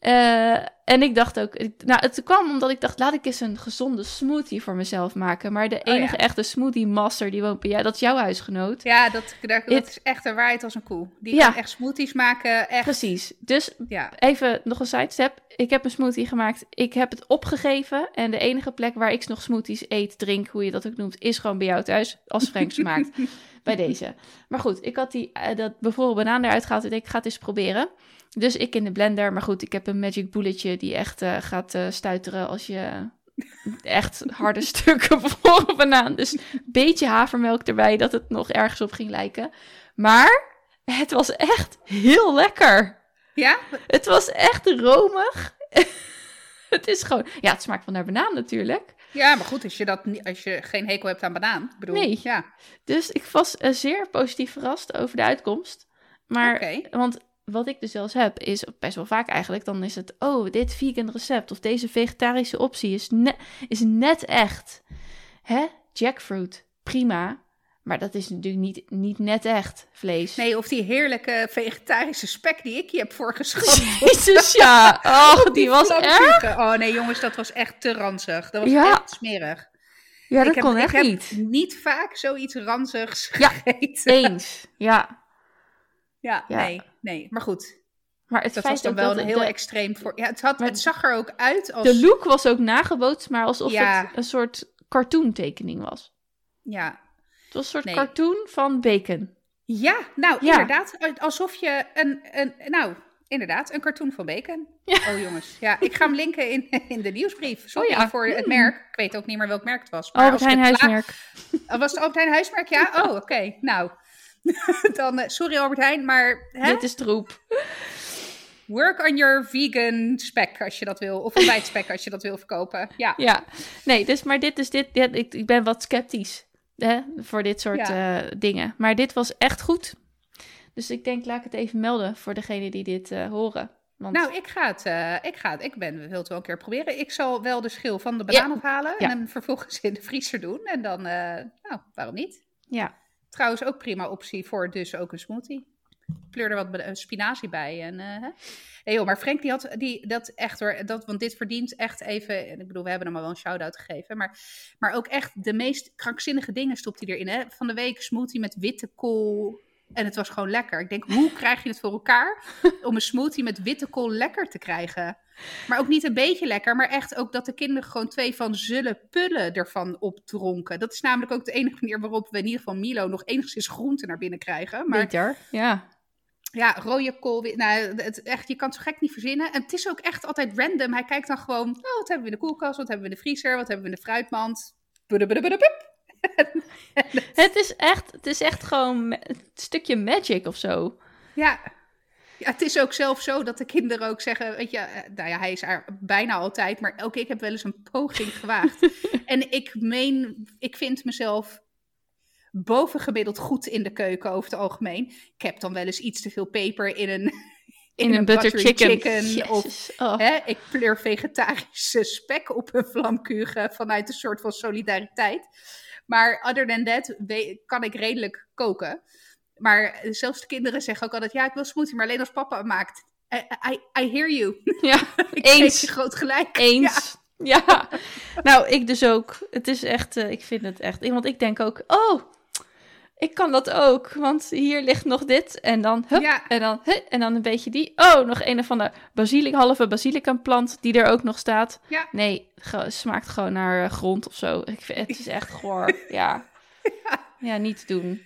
Eh, en ik dacht ook, ik- nou, het kwam omdat ik dacht, laat ik eens een gezonde smoothie voor mezelf maken. Maar de Oh ja. enige echte smoothie master die woont bij jou, dat is jouw huisgenoot. Ja, dat, dat, dat Het- is echt een waarheid als een koe. Die Ja. kan echt smoothies maken. Echt, Precies. Dus ja. even nog een sidestep. Ik heb een smoothie gemaakt. Ik heb het opgegeven. En de enige plek waar ik nog smoothies eet, drink, hoe je dat ook noemt, is gewoon bij jou thuis. Als Frank ze maakt. bij deze. Maar goed, ik had die, eh, dat bevroren banaan eruit gehaald. En ik ga het eens proberen. Dus ik in de blender. Maar goed, ik heb een magic bulletje die echt eh, gaat eh, stuiteren als je echt harde stukken bevroren banaan. Dus een beetje havermelk erbij, dat het nog ergens op ging lijken. Maar het was echt heel lekker. Ja? Het was echt romig. het is gewoon... Ja, het smaakt van naar banaan natuurlijk. ja, maar goed, als je, dat, niet- als je geen hekel hebt aan banaan. Bedoel, Nee. Ja, Dus ik was eh, zeer positief verrast over de uitkomst. Maar, want wat ik dus eens heb, is best wel vaak eigenlijk, dan is het, oh, dit vegan recept of deze vegetarische optie is, ne is net echt. Hè? Jackfruit, prima. Maar dat is natuurlijk niet, niet net echt vlees. Nee, of die heerlijke vegetarische spek die ik je heb voorgeschoten. Jezus, ja. Oh, die was. Vlamvliegen. Oh nee, jongens, dat was echt te ranzig. Dat was Ja. echt smerig. Ja, dat ik heb, kon ik echt heb niet. niet vaak zoiets ranzigs Ja. gegeten. Eens, ja. Ja, Ja. nee, nee. Maar goed, Maar het dat feit was dan wel een heel de, extreem voor. Ja, het, had, het zag er ook uit als. de look was ook nagebootst, maar alsof Ja. het een soort cartoontekening was. Ja. Het was een soort Nee. cartoon van bacon. ja, nou Ja. inderdaad. Alsof je een, een. Nou, inderdaad, een cartoon van bacon. Ja. Oh jongens. Ja, ik ga hem linken in, in de nieuwsbrief. Sorry Oh ja. voor het Mm. merk. Ik weet ook niet meer welk merk het was. Maar Albert Heijn huismerk. Oh, Was het Albert Heijn huismerk? Ja? Oh, oké. Nou. Dan, eh, sorry Albert Heijn, maar hè? Dit is troep. work on your vegan spek als je dat wil. Of ontbijtspek als je dat wil verkopen. Ja. Ja, nee, dus, maar dit is dit. ik, ik ben wat sceptisch hè, voor dit soort Ja. eh, dingen. Maar dit was echt goed. Dus ik denk, laat ik het even melden voor degene die dit eh, horen. Want, Nou, ik ga het, ik ga het, ik ben, wil het wel een keer proberen. Ik zal wel de schil van de banaan Ja. ophalen en hem vervolgens in de vriezer doen. En dan, nou, waarom niet? ja, Trouwens ook prima optie voor dus ook een smoothie. Pleur er wat spinazie bij. En, eh, hè? Nee joh, maar Frank die had die, dat echt hoor, dat, want dit verdient echt even, en ik bedoel, we hebben hem al wel een shout-out gegeven, maar, maar ook echt de meest krankzinnige dingen stopt hij erin. Hè? Van de week smoothie met witte kool en het was gewoon lekker. Ik denk, hoe krijg je het voor elkaar om een smoothie met witte kool lekker te krijgen? Maar ook niet een beetje lekker, maar echt ook dat de kinderen gewoon twee van zullen pullen ervan opdronken. Dat is namelijk ook de enige manier waarop we in ieder geval Milo nog enigszins groente naar binnen krijgen. Maar beter. Ja. ja, rode kool. Nou, het, echt, je kan het zo gek niet verzinnen. En het is ook echt altijd random. Hij kijkt dan gewoon, oh, wat hebben we in de koelkast? Wat hebben we in de vriezer? Wat hebben we in de fruitmand? Het is echt, het is echt gewoon een stukje magic of zo. Ja. ja, het is ook zelf zo dat de kinderen ook zeggen, weet je, eh, nou ja, hij is er bijna altijd, maar ook ik heb wel eens een poging gewaagd. en ik meen, ik vind mezelf bovengemiddeld goed in de keuken over het algemeen. Ik heb dan wel eens iets te veel peper in een, in, een, butter, chicken. Of oh. hè, ik pleur vegetarische spek op een vlamkugen vanuit een soort van solidariteit. Maar other than that we- kan ik redelijk koken. Maar zelfs de kinderen zeggen ook altijd, ja, ik wil smoothie, maar alleen als papa het maakt. I, I, I hear you. Ja, ik Eens. je groot gelijk. eens. Ja. nou, ik dus ook. Het is echt, eh, ik vind het echt. Want ik denk ook, oh, ik kan dat ook. Want hier ligt nog dit. En dan, hup, Ja. en dan, hup, en dan een beetje die. Oh, nog een of andere basilicum, halve basilicum plant die er ook nog staat. Ja. Nee, ge- smaakt gewoon naar eh, grond of zo. Ik vind, het is echt goor. Ja. Ja, niet doen.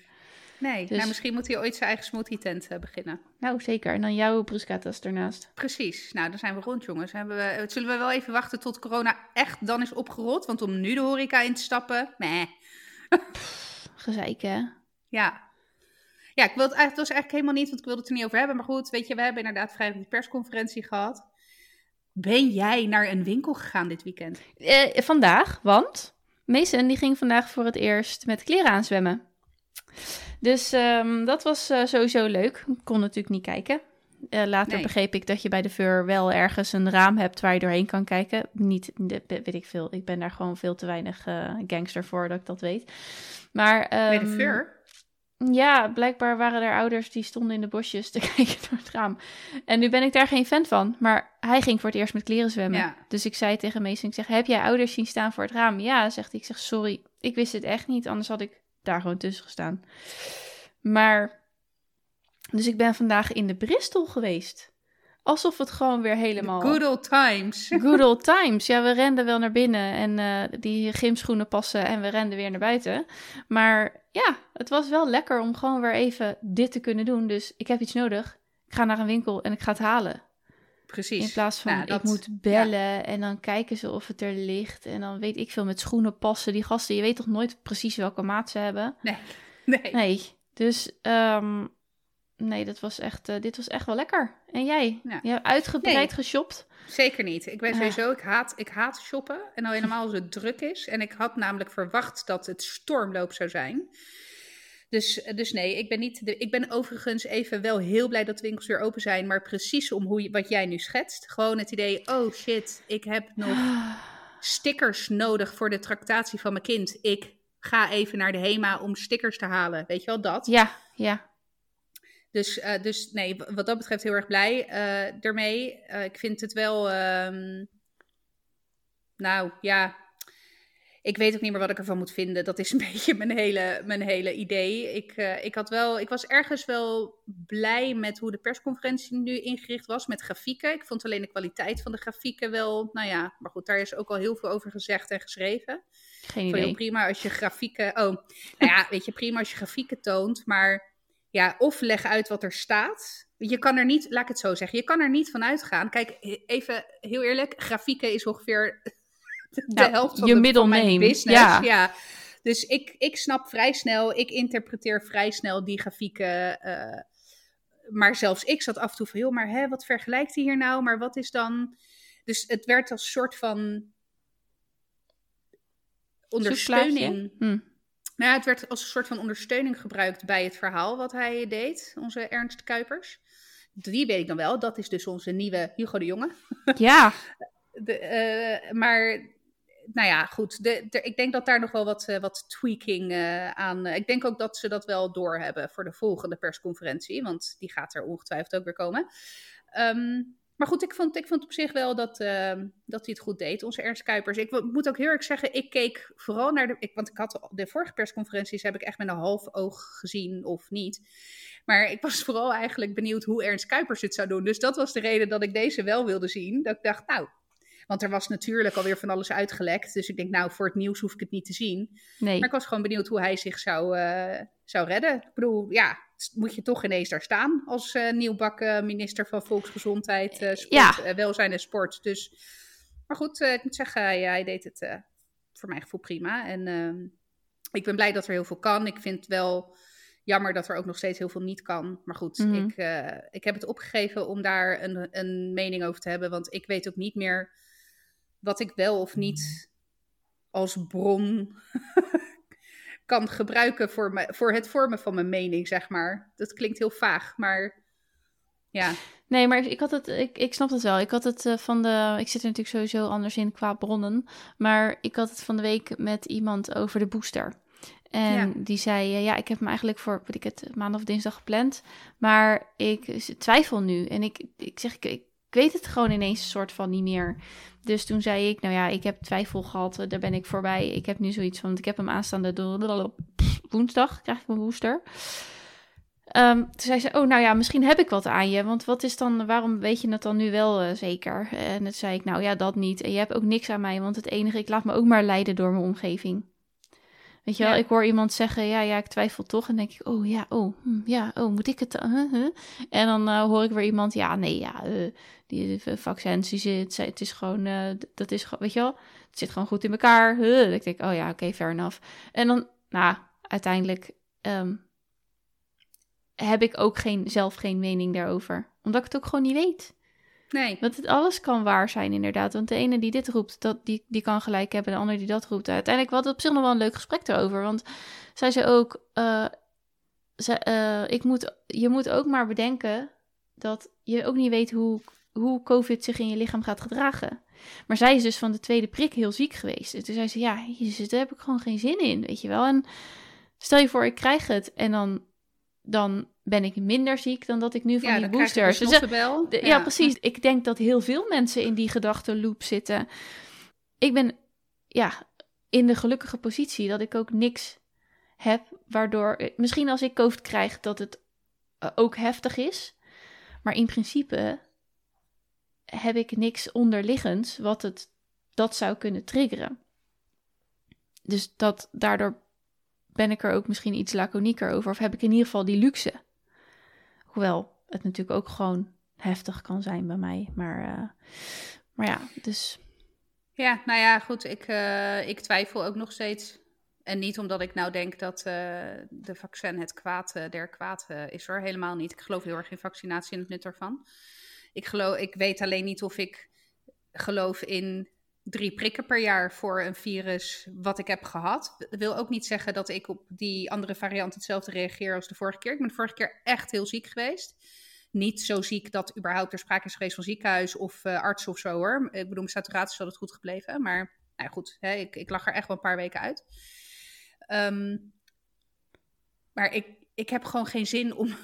Nee, Dus- nou, misschien moet hij ooit zijn eigen smoothie tent eh, beginnen. Nou, zeker. En dan jouw bruschettas ernaast. Precies. Nou, dan zijn we rond, jongens. Hebben we, zullen we wel even wachten tot corona echt dan is opgerold? Want om nu de horeca in te stappen, nee. Gezeik, hè? Ja. Ja, ik wil het was eigenlijk helemaal niet, want ik wilde het er niet over hebben. Maar goed, weet je, we hebben inderdaad vrijdag die persconferentie gehad. Ben jij naar een winkel gegaan dit weekend? Eh, vandaag, want Mason die ging vandaag voor het eerst met kleren aanzwemmen. Dus ehm, dat was eh, sowieso leuk. Ik kon natuurlijk niet kijken. Eh, later Nee. begreep ik dat je bij de Veur wel ergens een raam hebt waar je doorheen kan kijken. Niet, weet ik veel. Ik ben daar gewoon veel te weinig eh, gangster voor dat ik dat weet. Maar, Bij de ehm, Fur? Ja, blijkbaar waren er ouders die stonden in de bosjes te kijken door het raam. En nu ben ik daar geen fan van. Maar hij ging voor het eerst met kleren zwemmen. Ja. Dus ik zei tegen Mason, ik zeg, heb jij ouders zien staan voor het raam? Ja, zegt hij. Ik zeg, sorry, ik wist het echt niet. Anders had ik daar gewoon tussen gestaan. Maar, dus ik ben vandaag in de Bristol geweest. Alsof het gewoon weer helemaal... Good old times. Good old times. Ja, we renden wel naar binnen en eh, die gymschoenen passen en we renden weer naar buiten. Maar ja, het was wel lekker om gewoon weer even dit te kunnen doen. Dus ik heb iets nodig. Ik ga naar een winkel en ik ga het halen. Precies. In plaats van Nou, dat- ik moet bellen en dan kijken ze of het er ligt. En dan weet ik veel met schoenen passen. Die gasten, je weet toch nooit precies welke maat ze hebben? Nee. Nee. Nee, dus ehm, nee, dat was echt, eh, dit was echt wel lekker. En jij? Ja. Je hebt uitgebreid Nee. geshopt? Zeker niet. Ik ben Ah. sowieso, ik haat, ik haat shoppen. En al helemaal als het druk is. En ik had namelijk verwacht dat het stormloop zou zijn. Dus, dus nee, ik ben, niet de, ik ben overigens even wel heel blij dat de winkels weer open zijn. Maar precies om hoe je, wat jij nu schetst. Gewoon het idee, oh shit, ik heb nog stickers nodig voor de tractatie van mijn kind. Ik ga even naar de HEMA om stickers te halen. Weet je wel, dat. Ja, ja. Dus, eh, dus nee, wat dat betreft heel erg blij eh ermee. Eh, ik vind het wel, ehm, nou ja, ik weet ook niet meer wat ik ervan moet vinden. Dat is een beetje mijn hele, mijn hele idee. Ik, ik, had wel, ik was ergens wel blij met hoe de persconferentie nu ingericht was met grafieken. Ik vond alleen de kwaliteit van de grafieken wel, nou ja, maar goed, daar is ook al heel veel over gezegd en geschreven. Geen heel idee. prima als je grafieken. Oh, nou ja, weet je, prima als je grafieken toont. Maar ja, of leg uit wat er staat. Je kan er niet, laat ik het zo zeggen, je kan er niet van uitgaan. Kijk, even heel eerlijk, grafieken is ongeveer de Nou, helft van, je de, middle van mijn business. ja. Ja. Dus ik, ik snap vrij snel, ik interpreteer vrij snel die grafieken. eh, maar zelfs ik zat af en toe van, joh, maar hè, wat vergelijkt hij hier nou? Maar wat is dan... Dus het werd als soort van ondersteuning. Hm. Nou, ja, het werd als een soort van ondersteuning gebruikt bij het verhaal wat hij deed, onze Ernst Kuipers. Die weet ik dan wel, dat is dus onze nieuwe Hugo de Jonge. Ja, De, eh, maar, nou ja, goed. De, de- ik denk dat daar nog wel wat, eh, wat tweaking eh, aan... ik denk ook dat ze dat wel doorhebben voor de volgende persconferentie, want die gaat er ongetwijfeld ook weer komen. Ehm, maar goed, ik vond, ik vond op zich wel dat, ehm, dat hij het goed deed, onze Ernst Kuipers. Ik moet ook heel erg zeggen, ik keek vooral naar de... Ik, want ik had de vorige persconferenties heb ik echt met een half oog gezien of niet. Maar ik was vooral eigenlijk benieuwd hoe Ernst Kuipers het zou doen. Dus dat was de reden dat ik deze wel wilde zien. Dat ik dacht, nou... Want er was natuurlijk alweer van alles uitgelekt. Dus ik denk, nou, voor het nieuws hoef ik het niet te zien. nee. Maar ik was gewoon benieuwd hoe hij zich zou, eh, zou redden. Ik bedoel, ja, moet je toch ineens daar staan als nieuwbakken minister van Volksgezondheid, sport, Ja. welzijn en sport. Dus, maar goed, ik moet zeggen, hij, hij deed het voor mijn gevoel prima. En ehm, ik ben blij dat er heel veel kan. Ik vind het wel jammer dat er ook nog steeds heel veel niet kan. Maar goed, Mhm. ik, ik heb het opgegeven om daar een, een mening over te hebben. Want ik weet ook niet meer wat ik wel of niet als bron kan gebruiken voor, me, voor het vormen van mijn mening, zeg maar. Dat klinkt heel vaag, maar Ja. Nee, maar ik had het, ik, ik snap het wel. Ik had het uh, van de, ik zit er natuurlijk sowieso anders in qua bronnen, maar ik had het van de week met iemand over de booster. En ja. die zei, uh, ja, ik heb hem eigenlijk voor, weet ik het, maandag of dinsdag gepland, maar ik twijfel nu. En ik, ik zeg, ik, ik weet het gewoon ineens een soort van niet meer. Dus toen zei ik, nou ja, ik heb twijfel gehad, daar ben ik voorbij. Ik heb nu zoiets van, ik heb hem aanstaande woensdag, krijg ik mijn booster. Um, toen zei ze, oh nou ja, misschien heb ik wat aan je. Want wat is dan, waarom weet je het dan nu wel uh, zeker? En toen zei ik, nou ja, dat niet. En je hebt ook niks aan mij, want het enige, ik laat me ook maar leiden door mijn omgeving. Weet je wel, ja. ik hoor iemand zeggen, ja, ja, ik twijfel toch. En denk ik, oh ja, oh, hm, ja, oh, moet ik het? Uh, uh. En dan uh, hoor ik weer iemand, ja, nee, ja, die vaccins, die zit, het is gewoon, dat is gewoon, weet je wel, het zit gewoon goed in elkaar. Uh. Ik denk, oh ja, oké, okay, fair enough. En dan, nou, uiteindelijk um, heb ik ook geen, zelf geen mening daarover. Omdat ik het ook gewoon niet weet. Nee. Want het alles kan waar zijn, inderdaad. Want de ene die dit roept, dat, die, die kan gelijk hebben. De ander die dat roept. Uiteindelijk was het op zich nog wel een leuk gesprek erover. Want zij zei ook... Ze, uh, ik moet, je moet ook maar bedenken dat je ook niet weet hoe, hoe COVID zich in je lichaam gaat gedragen. Maar zij is dus van de tweede prik heel ziek geweest. En toen zei ze, ja, daar heb ik gewoon geen zin in, weet je wel. En stel je voor, ik krijg het en dan dan ben ik minder ziek dan dat ik nu van ja, die boosters. Dus de, ja. ja, precies. Ik denk dat heel veel mensen in die gedachtenloop zitten. Ik ben ja, in de gelukkige positie dat ik ook niks heb, waardoor misschien als ik COVID krijg dat het uh, ook heftig is, maar in principe heb ik niks onderliggends wat het dat zou kunnen triggeren. Dus dat daardoor ben ik er ook misschien iets laconieker over. Of heb ik in ieder geval die luxe. Hoewel het natuurlijk ook gewoon heftig kan zijn bij mij. Maar, uh, maar ja, dus. Ja, nou ja, goed. Ik, uh, ik twijfel ook nog steeds. En niet omdat ik nou denk dat uh, de vaccin het kwaad der kwaad is hoor. Helemaal niet. Ik geloof heel erg in vaccinatie en het nut ervan. Ik, geloof, ik weet alleen niet of ik geloof in drie prikken per jaar voor een virus wat ik heb gehad. Dat wil ook niet zeggen dat ik op die andere variant hetzelfde reageer als de vorige keer. Ik ben de vorige keer echt heel ziek geweest. Niet zo ziek dat überhaupt er sprake is geweest van ziekenhuis of uh, arts of zo hoor. Ik bedoel, mijn saturatie is altijd goed gebleven. Maar nou goed, hè, ik, ik lag er echt wel een paar weken uit. Um, maar ik, ik heb gewoon geen zin om,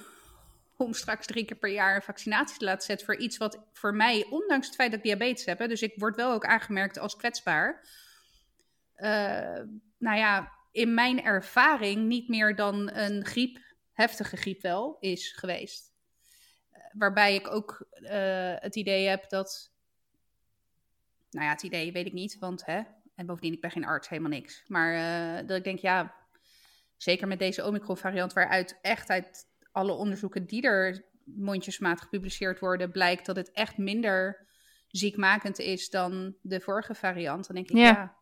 om straks drie keer per jaar een vaccinatie te laten zetten voor iets wat voor mij, ondanks het feit dat ik diabetes heb, dus ik word wel ook aangemerkt als kwetsbaar. Uh, nou ja, in mijn ervaring niet meer dan een griep, heftige griep wel, is geweest. Uh, waarbij ik ook uh, het idee heb dat. Nou ja, het idee weet ik niet, want hè. En bovendien, ik ben geen arts, helemaal niks. Maar dat ik denk, ja, zeker met deze Omicron-variant, waaruit echt uit alle onderzoeken die er mondjesmaat gepubliceerd worden, blijkt dat het echt minder ziekmakend is dan de vorige variant. Dan denk ik, ja, ja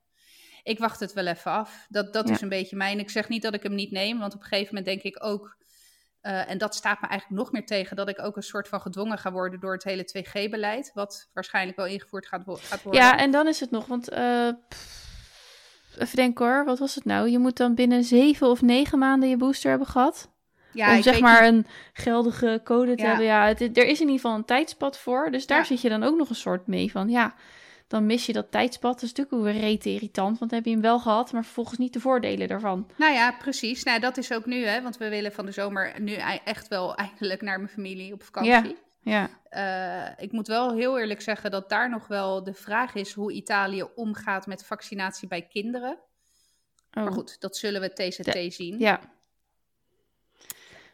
ik wacht het wel even af. Dat, dat ja. is een beetje mijn. Ik zeg niet dat ik hem niet neem, want op een gegeven moment denk ik ook. Uh, en dat staat me eigenlijk nog meer tegen dat ik ook een soort van gedwongen ga worden door het hele 2G-beleid, wat waarschijnlijk wel ingevoerd gaat, gaat, worden. Ja, en dan is het nog, want uh, even denken hoor, wat was het nou? Je moet dan binnen zeven of negen maanden je booster hebben gehad. Ja, om zeg maar een geldige code te ja. hebben. Ja, het, er is in ieder geval een tijdspad voor. Dus daar ja. zit je dan ook nog een soort mee van. Ja, dan mis je dat tijdspad. Dat is natuurlijk weer rete irritant. Want dan heb je hem wel gehad, maar vervolgens niet de voordelen daarvan. Nou ja, precies. Nou, dat is ook nu, hè. Want we willen van de zomer nu echt wel eindelijk naar mijn familie op vakantie. Ja. Uh, ik moet wel heel eerlijk zeggen dat daar nog wel de vraag is hoe Italië omgaat met vaccinatie bij kinderen. Oh. Maar goed, dat zullen we TCT de, zien. Ja,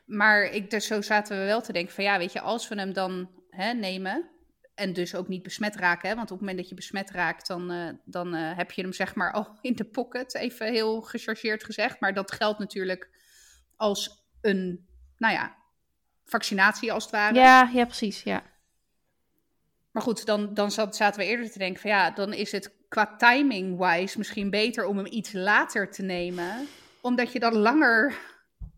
maar ik, dus zo zaten we wel te denken van ja, weet je, als we hem dan hè, nemen en dus ook niet besmet raken, hè, want op het moment dat je besmet raakt, dan, uh, dan uh, heb je hem zeg maar al in de pocket, even heel gechargeerd gezegd. Maar dat geldt natuurlijk als een, nou ja, vaccinatie als het ware. Ja, ja precies, ja. Maar goed, dan, dan zat, zaten we eerder te denken van ja, dan is het qua timing-wise misschien beter om hem iets later te nemen. Omdat je dan langer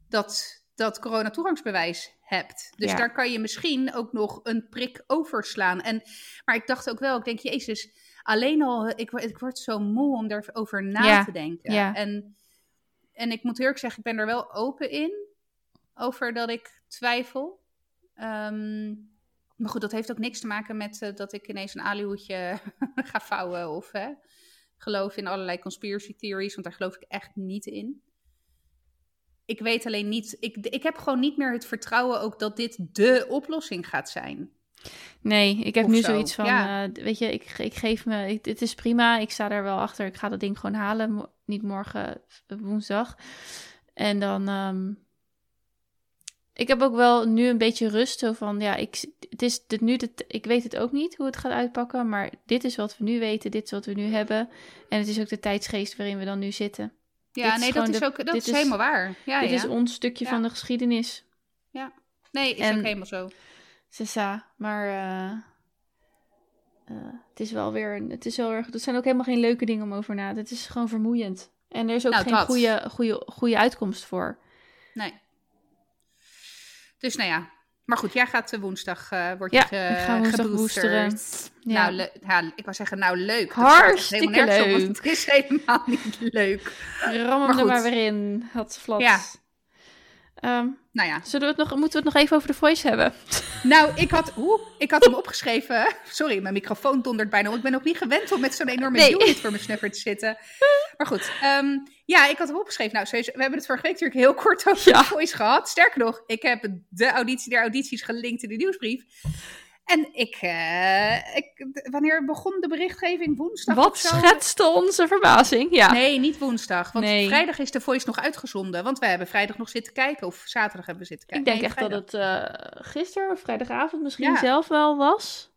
dat, dat coronatoegangsbewijs hebt. Dus ja. daar kan je misschien ook nog een prik overslaan. En, maar ik dacht ook wel, ik denk, jezus, alleen al, ik, ik word zo moe om daarover na ja. te denken. Ja. En, en ik moet eerlijk zeggen, ik ben er wel open in, over dat ik twijfel. Um, Maar goed, dat heeft ook niks te maken met eh, dat ik ineens een alihoedje ga vouwen of hè, geloof in allerlei conspiracy theories, want daar geloof ik echt niet in. Ik weet alleen niet, ik, ik heb gewoon niet meer het vertrouwen ook dat dit de oplossing gaat zijn. Nee, ik heb Of nu zo, zoiets van, ja. eh, weet je, ik, ik geef me, ik, het is prima, ik sta er wel achter, ik ga dat ding gewoon halen, mo- niet morgen, eh, woensdag. En dan, ehm, ik heb ook wel nu een beetje rust, zo van, ja, ik, het is dit nu, de, ik weet het ook niet hoe het gaat uitpakken, maar dit is wat we nu weten, dit is wat we nu hebben. En het is ook de tijdsgeest waarin we dan nu zitten. Ja, nee, dat is de- ook dat is is- helemaal waar. Ja, dit ja. is ons stukje Ja. van de geschiedenis. Nee, is en- ook helemaal zo. Sessa, maar eh, eh, het is wel weer, een- het is wel erg, het zijn ook helemaal geen leuke dingen om over na. te- Het is gewoon vermoeiend. En er is ook Nou, geen dat. goede, goede, goede uitkomst voor. Nee. Dus nou ja. Maar goed, jij gaat eh, woensdag, eh word je Ja, ge- ik ga woensdag boosteren. Ja. Nou, ja, ik wou zeggen, nou leuk. Hartstikke helemaal nergens op, want leuk. Het is helemaal niet leuk. Ram Maar hem er goed. maar weer in. Had vlat. Ja. Ehm, Nou ja, zullen we het nog, moeten we het nog even over de voice hebben? nou, ik had, oeh, ik had hem opgeschreven. Sorry, mijn microfoon dondert bijna. Ik ben ook niet gewend om met zo'n enorme Nee. unit voor mijn snuffer te zitten. Maar goed, ehm, ja, ik had hem opgeschreven. Nou, we hebben het vorige week natuurlijk heel kort over Ja. de voice gehad. Sterker nog, ik heb de auditie der audities gelinkt in de nieuwsbrief. En ik, eh, ik, wanneer begon de berichtgeving? Woensdag Wat of zo? schetste onze verbazing? Ja. Nee, niet woensdag. Want Nee. vrijdag is de voice nog uitgezonden. Want we hebben vrijdag nog zitten kijken. Of zaterdag hebben we zitten ik kijken. denk Nee, echt dat het eh, gisteren of vrijdagavond misschien Ja. zelf wel was.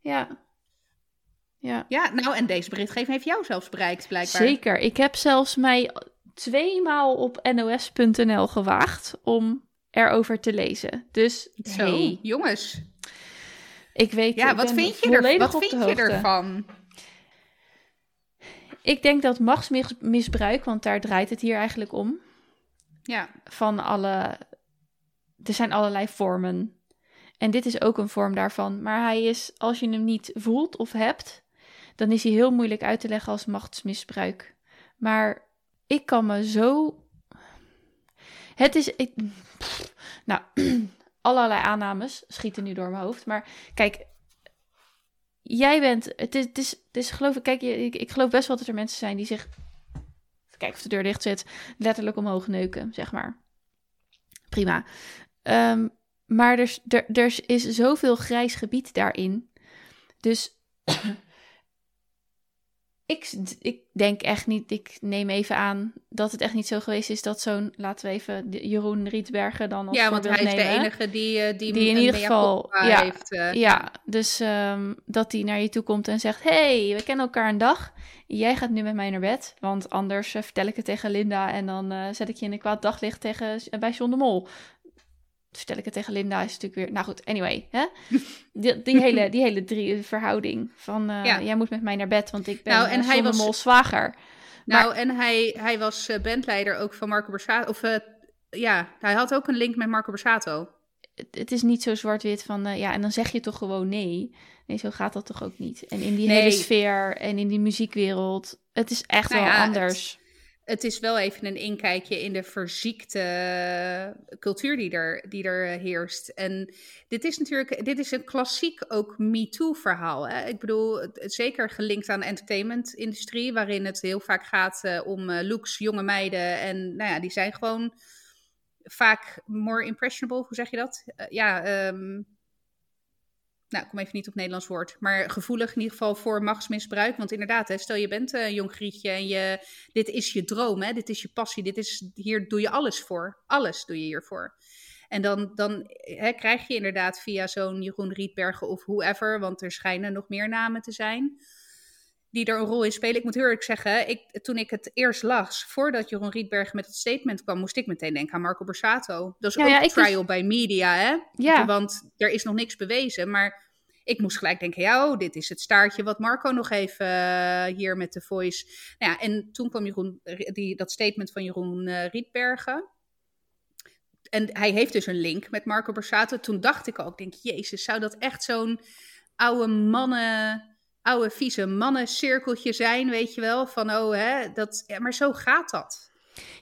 Ja. Ja. Ja, nou, en deze berichtgeving heeft jou zelfs bereikt, blijkbaar. Zeker. Ik heb zelfs mij tweemaal op nos.nl gewaagd om erover te lezen. Dus Zo, hey, jongens. ik weet Ja, ik wat vind je, er, wat vind je ervan? Ik denk dat machtsmisbruik, want daar draait het hier eigenlijk om, Ja, van alle... Er zijn allerlei vormen. En dit is ook een vorm daarvan. Maar hij is, als je hem niet voelt of hebt, dan is hij heel moeilijk uit te leggen als machtsmisbruik. Maar ik kan me zo. Het is. Ik... Nou, allerlei aannames schieten nu door mijn hoofd. Maar kijk, jij bent. Het is, het is, het is geloof ik. Kijk, ik, ik geloof best wel dat er mensen zijn die zich. Kijken of de deur dicht zit. Letterlijk omhoog neuken, zeg maar. Prima. Ehm, maar er, er, er is zoveel grijs gebied daarin. Dus ik, ik denk echt niet, ik neem even aan dat het echt niet zo geweest is dat zo'n, laten we even Jeroen Rietbergen dan als ja want hij is de enige die, eh, die, Die in ieder geval- ja, heeft. eh. Ja, dus ehm, dat hij naar je toe komt en zegt: hey, we kennen elkaar een dag. Jij gaat nu met mij naar bed, want anders eh, vertel ik het tegen Linda en dan zet ik je in een kwaad daglicht tegen, bij John de Mol. Vertel ik het tegen Linda is natuurlijk weer. Nou goed, anyway. Hè? Die, die, hele, die hele drie verhouding. Van eh, Ja. jij moet met mij naar bed, want ik ben Nou, en hij was- Mol zwager. Nou, en hij, hij was eh, bandleider ook van Marco Borsato. Of eh, ja, hij had ook een link met Marco Borsato. Het, het is niet zo zwart-wit van eh, ja, en dan zeg je toch gewoon nee. Nee, zo gaat dat toch ook niet. En in die Nee. hele sfeer en in die muziekwereld, het is echt Nou wel ja, anders. Het is wel even een inkijkje in de verziekte cultuur die er, die er eh, heerst. En dit is natuurlijk, dit is een klassiek ook MeToo-verhaal. Ik bedoel, het- het zeker gelinkt aan de entertainment-industrie, waarin het heel vaak gaat eh, om eh, looks, jonge meiden. En nou ja, die zijn gewoon vaak more impressionable, hoe zeg je dat? Eh, ja, ehm, nou, ik kom even niet op Nederlands woord, maar gevoelig in ieder geval voor machtsmisbruik. Want inderdaad, hè, stel je bent een jong grietje en je, dit is je droom, hè, dit is je passie, dit is, hier doe je alles voor. Alles doe je hiervoor. En dan, dan hè, krijg je inderdaad via zo'n Jeroen Rietbergen of whoever, want er schijnen nog meer namen te zijn, die er een rol in spelen. Ik moet heel eerlijk zeggen, ik, toen ik het eerst las, voordat Jeroen Rietbergen met het statement kwam, moest ik meteen denken aan Marco Borsato. Dat is Ja, ook ja, trial by media, hè? Ja. Want er is nog niks bewezen, maar ik moest gelijk denken, ja, oh, dit is het staartje wat Marco nog even eh, hier met de voice. Nou ja, en toen kwam Jeroen, die, dat statement van Jeroen eh, Rietbergen. En hij heeft dus een link met Marco Borsato. Toen dacht ik ook, denk, jezus, zou dat echt zo'n oude mannen, oude vieze mannencirkeltje zijn, weet je wel? Van, oh, hè, dat, ja, maar zo gaat dat.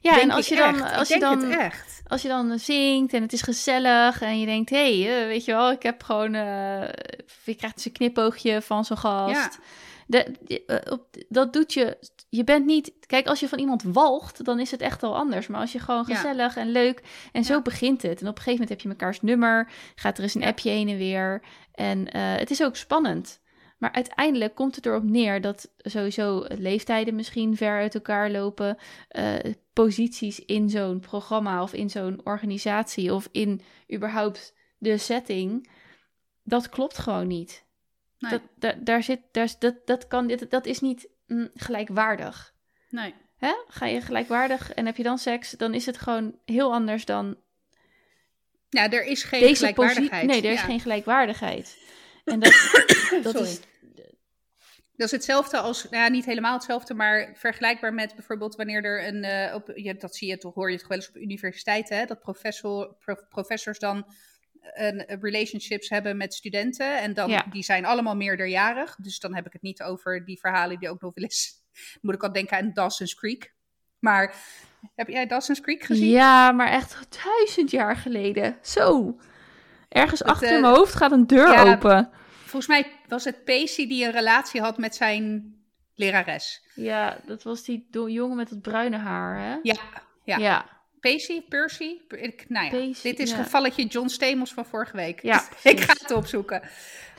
Ja, Denk en als je dan, echt. als je dan, echt. als je dan zingt en het is gezellig en je denkt, hé, hey, eh, weet je wel, ik heb gewoon, eh, je krijgt dus een knipoogje van zo'n gast. Ja. Die- eh, dat doet je, je bent niet, kijk, als je van iemand walgt, dan is het echt al anders. Maar als je gewoon Ja. gezellig en leuk, en zo begint het. En op een gegeven moment heb je mekaars nummer, gaat er eens een appje heen en weer. En het is ook spannend. Maar uiteindelijk komt het erop neer dat sowieso leeftijden misschien ver uit elkaar lopen. eh, posities in zo'n programma of in zo'n organisatie of in überhaupt de setting. Dat klopt gewoon niet. Nee, Dat, da- daar zit, daar, is- dat, dat, kan, dit- dat is niet mm, gelijkwaardig. nee. Hè? Ga je gelijkwaardig en heb je dan seks, dan is het gewoon heel anders dan Ja, er is geen deze gelijkwaardigheid. Nee, er is Ja. geen gelijkwaardigheid. En dat, dat is. Dat is hetzelfde als, nou ja, niet helemaal hetzelfde, maar vergelijkbaar met bijvoorbeeld wanneer er een, eh, op, dat zie je toch, hoor je toch wel eens op universiteiten, hè, dat professor, prof- professors dan een, een relationships hebben met studenten en dan, Ja. die zijn allemaal meerderjarig, dus dan heb ik het niet over die verhalen die ook nog wel eens, moet ik al denken aan Dawson's Creek. Maar heb jij Dawson's Creek gezien? Ja, maar echt duizend jaar geleden. Zo. Ergens Het, achter eh, in mijn hoofd gaat een deur ja, open. Volgens mij was het Pacey die een relatie had met zijn lerares. Ja, dat was die jongen met het bruine haar, hè? Ja, ja. Ja. Pacey, Percy, ik, nou ja, Pacey, dit is ja. gevalletje John Stamos van vorige week. Ja, ik ga het opzoeken.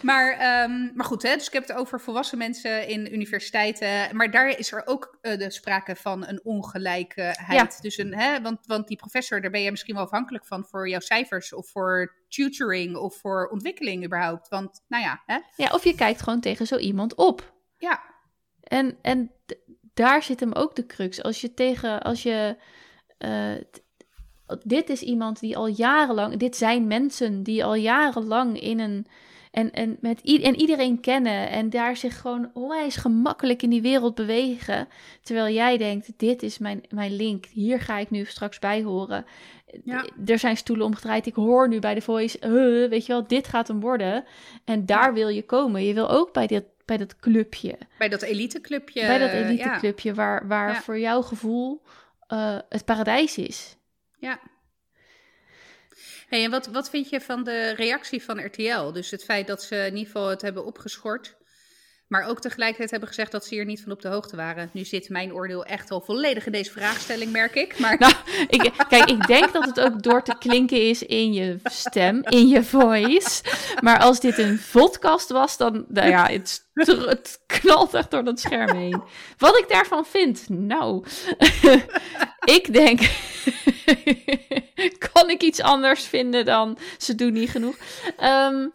Maar, ehm, maar goed, hè, dus ik heb het over volwassen mensen in universiteiten. Maar daar is er ook eh, de sprake van een ongelijkheid. Dus een, hè, want, want die professor, daar ben je misschien wel afhankelijk van voor jouw cijfers of voor tutoring of voor ontwikkeling überhaupt. Want, nou ja, hè? ja, of je kijkt gewoon tegen zo iemand op. Ja, En, en daar zit hem ook de crux. Als je tegen, als je. eh, dit is iemand die al jarenlang. Dit zijn mensen die al jarenlang in een. En, en, met en iedereen kennen. En daar zich gewoon onwijs gemakkelijk in die wereld bewegen. Terwijl jij denkt: dit is mijn, mijn link. Hier ga ik nu straks bij horen. Ja. Er zijn stoelen omgedraaid. Ik hoor nu bij de voice. eh, weet je wel, dit gaat hem worden. En daar Ja. wil je komen. Je wil ook bij, dit, bij dat clubje bij dat eliteclubje. bij dat ja. eliteclubje waar, waar Ja. voor jouw gevoel eh, het paradijs is. Ja. Hey, en wat, wat vind je van de reactie van RTL? Dus het feit dat ze in ieder geval het hebben opgeschort. Maar ook tegelijkertijd hebben gezegd dat ze hier niet van op de hoogte waren. Nu zit mijn oordeel echt al volledig in deze vraagstelling, merk ik. Maar Nou, ik, kijk, ik denk dat het ook door te klinken is in je stem, in je voice. Maar als dit een podcast was, dan, nou ja, het, knalt echt door dat scherm heen. Wat ik daarvan vind? Nou, ik denk, kan ik iets anders vinden dan ze doen niet genoeg? Ehm,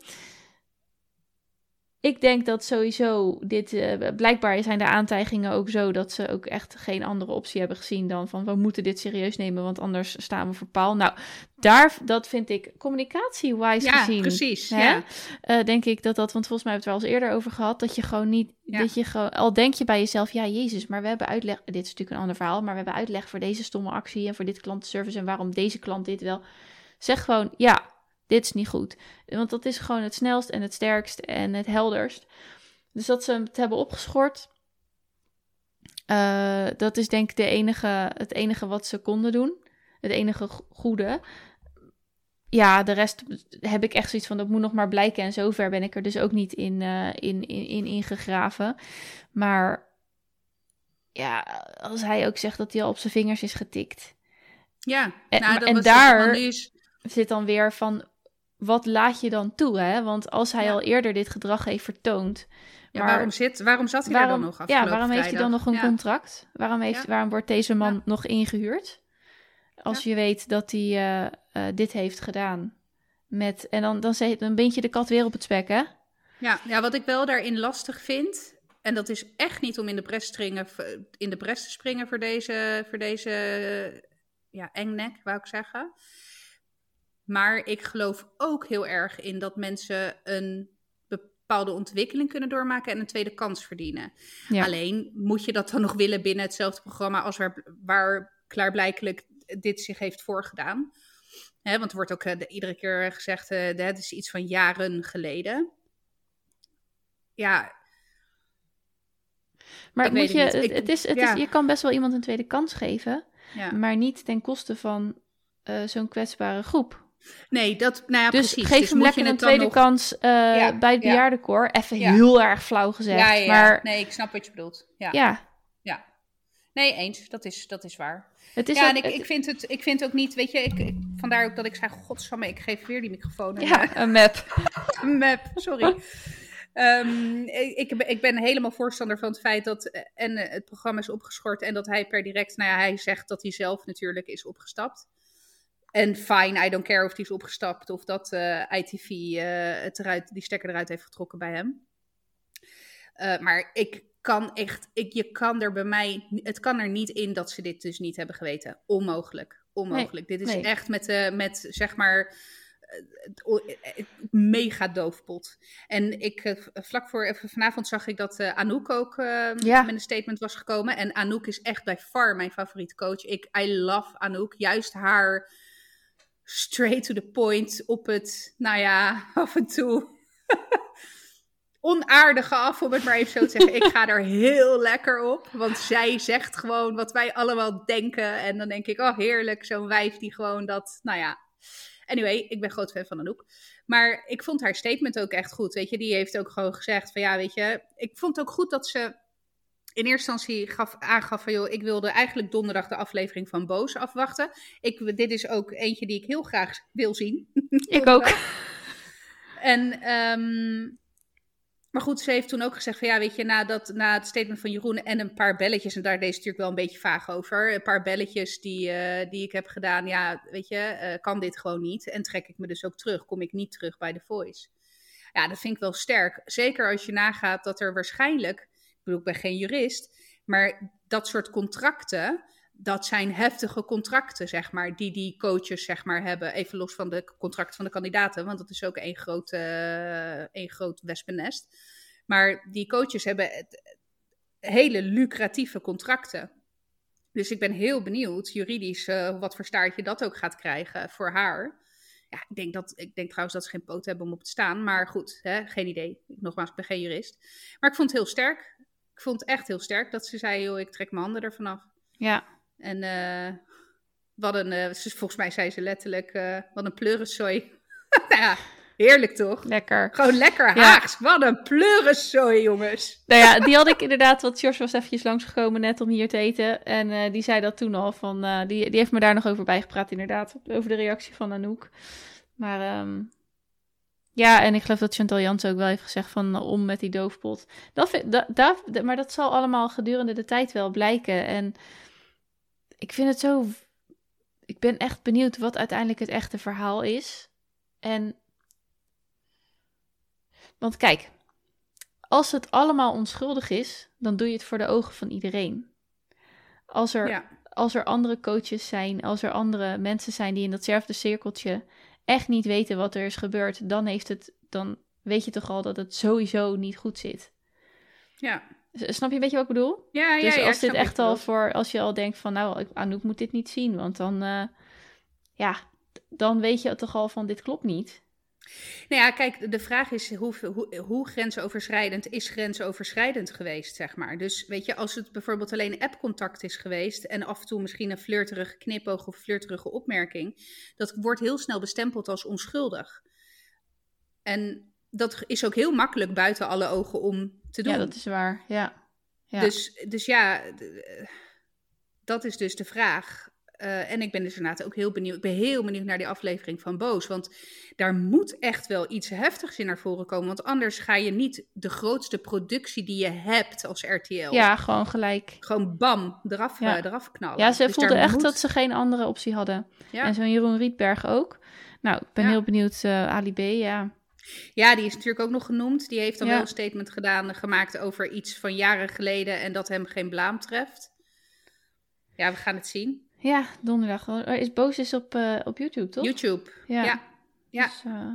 ik denk dat sowieso dit, eh, blijkbaar zijn de aantijgingen ook zo dat ze ook echt geen andere optie hebben gezien dan van we moeten dit serieus nemen, want anders staan we voor paal. Nou, daar, dat vind ik communicatie-wise ja, gezien. precies. hè, Ja. eh, denk ik dat dat, want volgens mij hebben we het er al eens eerder over gehad, dat je gewoon niet, Ja. dat je gewoon, al denk je bij jezelf, ja, Jezus, maar we hebben uitleg, dit is natuurlijk een ander verhaal, maar we hebben uitleg voor deze stomme actie en voor dit klantenservice en waarom deze klant dit wel. Zeg gewoon, ja, dit is niet goed. Want dat is gewoon het snelst en het sterkst en het helderst. Dus dat ze het hebben opgeschort, eh, dat is denk ik de enige, het enige wat ze konden doen. Het enige go- goede. Ja, de rest heb ik echt zoiets van, dat moet nog maar blijken. En zover ben ik er dus ook niet in, eh, in, in, in ingegraven. Maar ja, als hij ook zegt dat hij al op zijn vingers is getikt. ja. En- Nou, dat en was- daar- is, zit dan weer van, wat laat je dan toe? Hè? Want als hij Ja. al eerder dit gedrag heeft vertoond... ja, maar waarom, zit, waarom zat hij waarom, er dan nog ja, afgelopen waarom heeft hij dan nog een Ja. contract? Waarom, heeft, Ja. waarom wordt deze man Ja. nog ingehuurd? Als je weet dat hij eh, eh, dit heeft gedaan. Met, en dan, dan, zeg, dan bind je de kat weer op het spek, hè? Ja, ja, wat ik wel daarin lastig vind, en dat is echt niet om in de bres, springen, in de bres te springen voor deze, voor deze ja, engnek, wou ik zeggen. Maar ik geloof ook heel erg in dat mensen een bepaalde ontwikkeling kunnen doormaken en een tweede kans verdienen. Ja. Alleen moet je dat dan nog willen binnen hetzelfde programma als waar, waar klaarblijkelijk dit zich heeft voorgedaan. Hè, want er wordt ook eh, de- iedere keer gezegd, de- het is iets van jaren geleden. Ja, Maar moet je, het Ik- is, het ja. is, je kan best wel iemand een tweede kans geven. Ja. Maar niet ten koste van eh, zo'n kwetsbare groep. Nee, dat, nou ja, dus precies. geef Dus hem lekker een tweede nog- kans eh, Ja, bij het ja. bejaardenkoor. Even Ja. heel erg flauw gezegd. Ja. Maar nee, ik snap wat je bedoelt. Ja, ja, ja. Nee, eens. Dat is, dat is waar. het is ja, ook- en ik, het- ik, vind het, ik vind ook niet, weet je, ik, ik- vandaar ook dat ik zei, godsamme, ik geef weer die microfoon. een, ja, een map. map, sorry. Ehm, ik, ik ben- helemaal voorstander van het feit dat eh, en eh, het programma is opgeschort en dat hij per direct, nou ja, hij zegt dat hij zelf natuurlijk is opgestapt. En fine, I don't care of hij is opgestapt of dat eh, ITV eh, het eruit, die stekker eruit heeft getrokken bij hem. Eh, maar ik kan echt, ik, je kan er bij mij, het kan er niet in dat ze dit dus niet hebben geweten. Onmogelijk, onmogelijk. dit is nee. echt met, eh, met zeg maar mega doofpot. En ik, vlak voor, even vanavond zag ik dat Anouk ook Ja. met een statement was gekomen. En Anouk is echt bij far mijn favoriete coach. Ik, I love Anouk. Juist haar straight to the point op het, nou ja, af en toe onaardige af, om het maar even zo te zeggen. Ik ga er heel lekker op, want zij zegt gewoon wat wij allemaal denken. En dan denk ik, oh heerlijk, zo'n wijf die gewoon dat, nou ja. Anyway, ik ben groot fan van Anouk. Maar ik vond haar statement ook echt goed, weet je. Die heeft ook gewoon gezegd van, ja, weet je. Ik vond ook goed dat ze in eerste instantie gaf, aangaf van, joh, ik wilde eigenlijk donderdag de aflevering van Boos afwachten. Ik, dit is ook eentje die ik heel graag wil zien. Ik ook. En, ehm, maar goed, ze heeft toen ook gezegd van ja, weet je, na, dat, na het statement van Jeroen en een paar belletjes, en daar deed ze natuurlijk wel een beetje vaag over, een paar belletjes die, eh, die ik heb gedaan, ja, weet je, eh, kan dit gewoon niet. En trek ik me dus ook terug, kom ik niet terug bij The Voice. Ja, dat vind ik wel sterk. Zeker als je nagaat dat er waarschijnlijk, ik ben geen jurist, maar dat soort contracten, dat zijn heftige contracten, zeg maar, die die coaches, zeg maar, hebben. Even los van de contracten van de kandidaten, want dat is ook één groot, één groot wespennest. Maar die coaches hebben hele lucratieve contracten. Dus ik ben heel benieuwd, juridisch, eh, wat voor staartje dat ook gaat krijgen voor haar. Ja, ik denk, dat, ik denk trouwens dat ze geen poot hebben om op te staan. Maar goed, hè, geen idee. Nogmaals, ik ben geen jurist. Maar ik vond het heel sterk. Ik vond het echt heel sterk dat ze zei, joh, ik trek mijn handen ervan af. Ja, En eh wat een, eh, ze- volgens mij zei ze letterlijk, eh, wat een pleurensooi. nou ja, heerlijk toch? lekker. Gewoon lekker Ja. Haags. Wat een pleurensooi, jongens. Nou ja, die had ik inderdaad, want George was eventjes langsgekomen net om hier te eten. En die zei dat toen al, van, die, die heeft me daar nog over bijgepraat inderdaad, over de reactie van Anouk. Maar ehm, ja, en ik geloof dat Chantal Jans ook wel heeft gezegd van eh, om met die doofpot. Dat vind, dat, dat, maar dat zal allemaal gedurende de tijd wel blijken. En ik vind het zo... Ik ben echt benieuwd wat uiteindelijk het echte verhaal is. En... Want kijk, als het allemaal onschuldig is, dan doe je het voor de ogen van iedereen. Als er, Ja. als er andere coaches zijn, als er andere mensen zijn die in datzelfde cirkeltje echt niet weten wat er is gebeurd, dan, heeft het, dan weet je toch al dat het sowieso niet goed zit. Ja. Snap je een beetje wat ik bedoel? Ja, ja, dus ja, als dit echt je al voor, als je al denkt van nou, ik- Anouk moet dit niet zien, want dan, eh, ja, dan weet je toch al van dit klopt niet. Nou ja, kijk, de vraag is hoe, hoe, hoe grensoverschrijdend is grensoverschrijdend geweest, zeg maar. Dus weet je, als het bijvoorbeeld alleen appcontact is geweest en af en toe misschien een flirterige knipoog of flirterige opmerking, dat wordt heel snel bestempeld als onschuldig. En dat is ook heel makkelijk buiten alle ogen om te doen. Ja, dat is waar. Ja. ja. Dus, dus ja, eh, dat is dus de vraag. Eh, en ik ben dus inderdaad ook heel benieuwd. Ik ben heel benieuwd naar die aflevering van Boos. Want daar moet echt wel iets heftigs in naar voren komen. Want anders ga je niet de grootste productie die je hebt als RTL. ja, gewoon gelijk. Gewoon bam, eraf, Ja. eh, eraf knallen. Ja, ze Dus voelde daar echt moet- dat ze geen andere optie hadden. Ja. En zo'n Jeroen Rietberg ook. Nou, ik ben Ja. heel benieuwd, eh Ali B, ja. Ja, die is natuurlijk ook nog genoemd. Die heeft dan Ja. wel een statement gedaan, gemaakt over iets van jaren geleden. En dat hem geen blaam treft. Ja, we gaan het zien. Ja, donderdag. Oh, Is Boos is op, eh, op YouTube, toch? YouTube. Ja. ja. Ja. Dus, eh,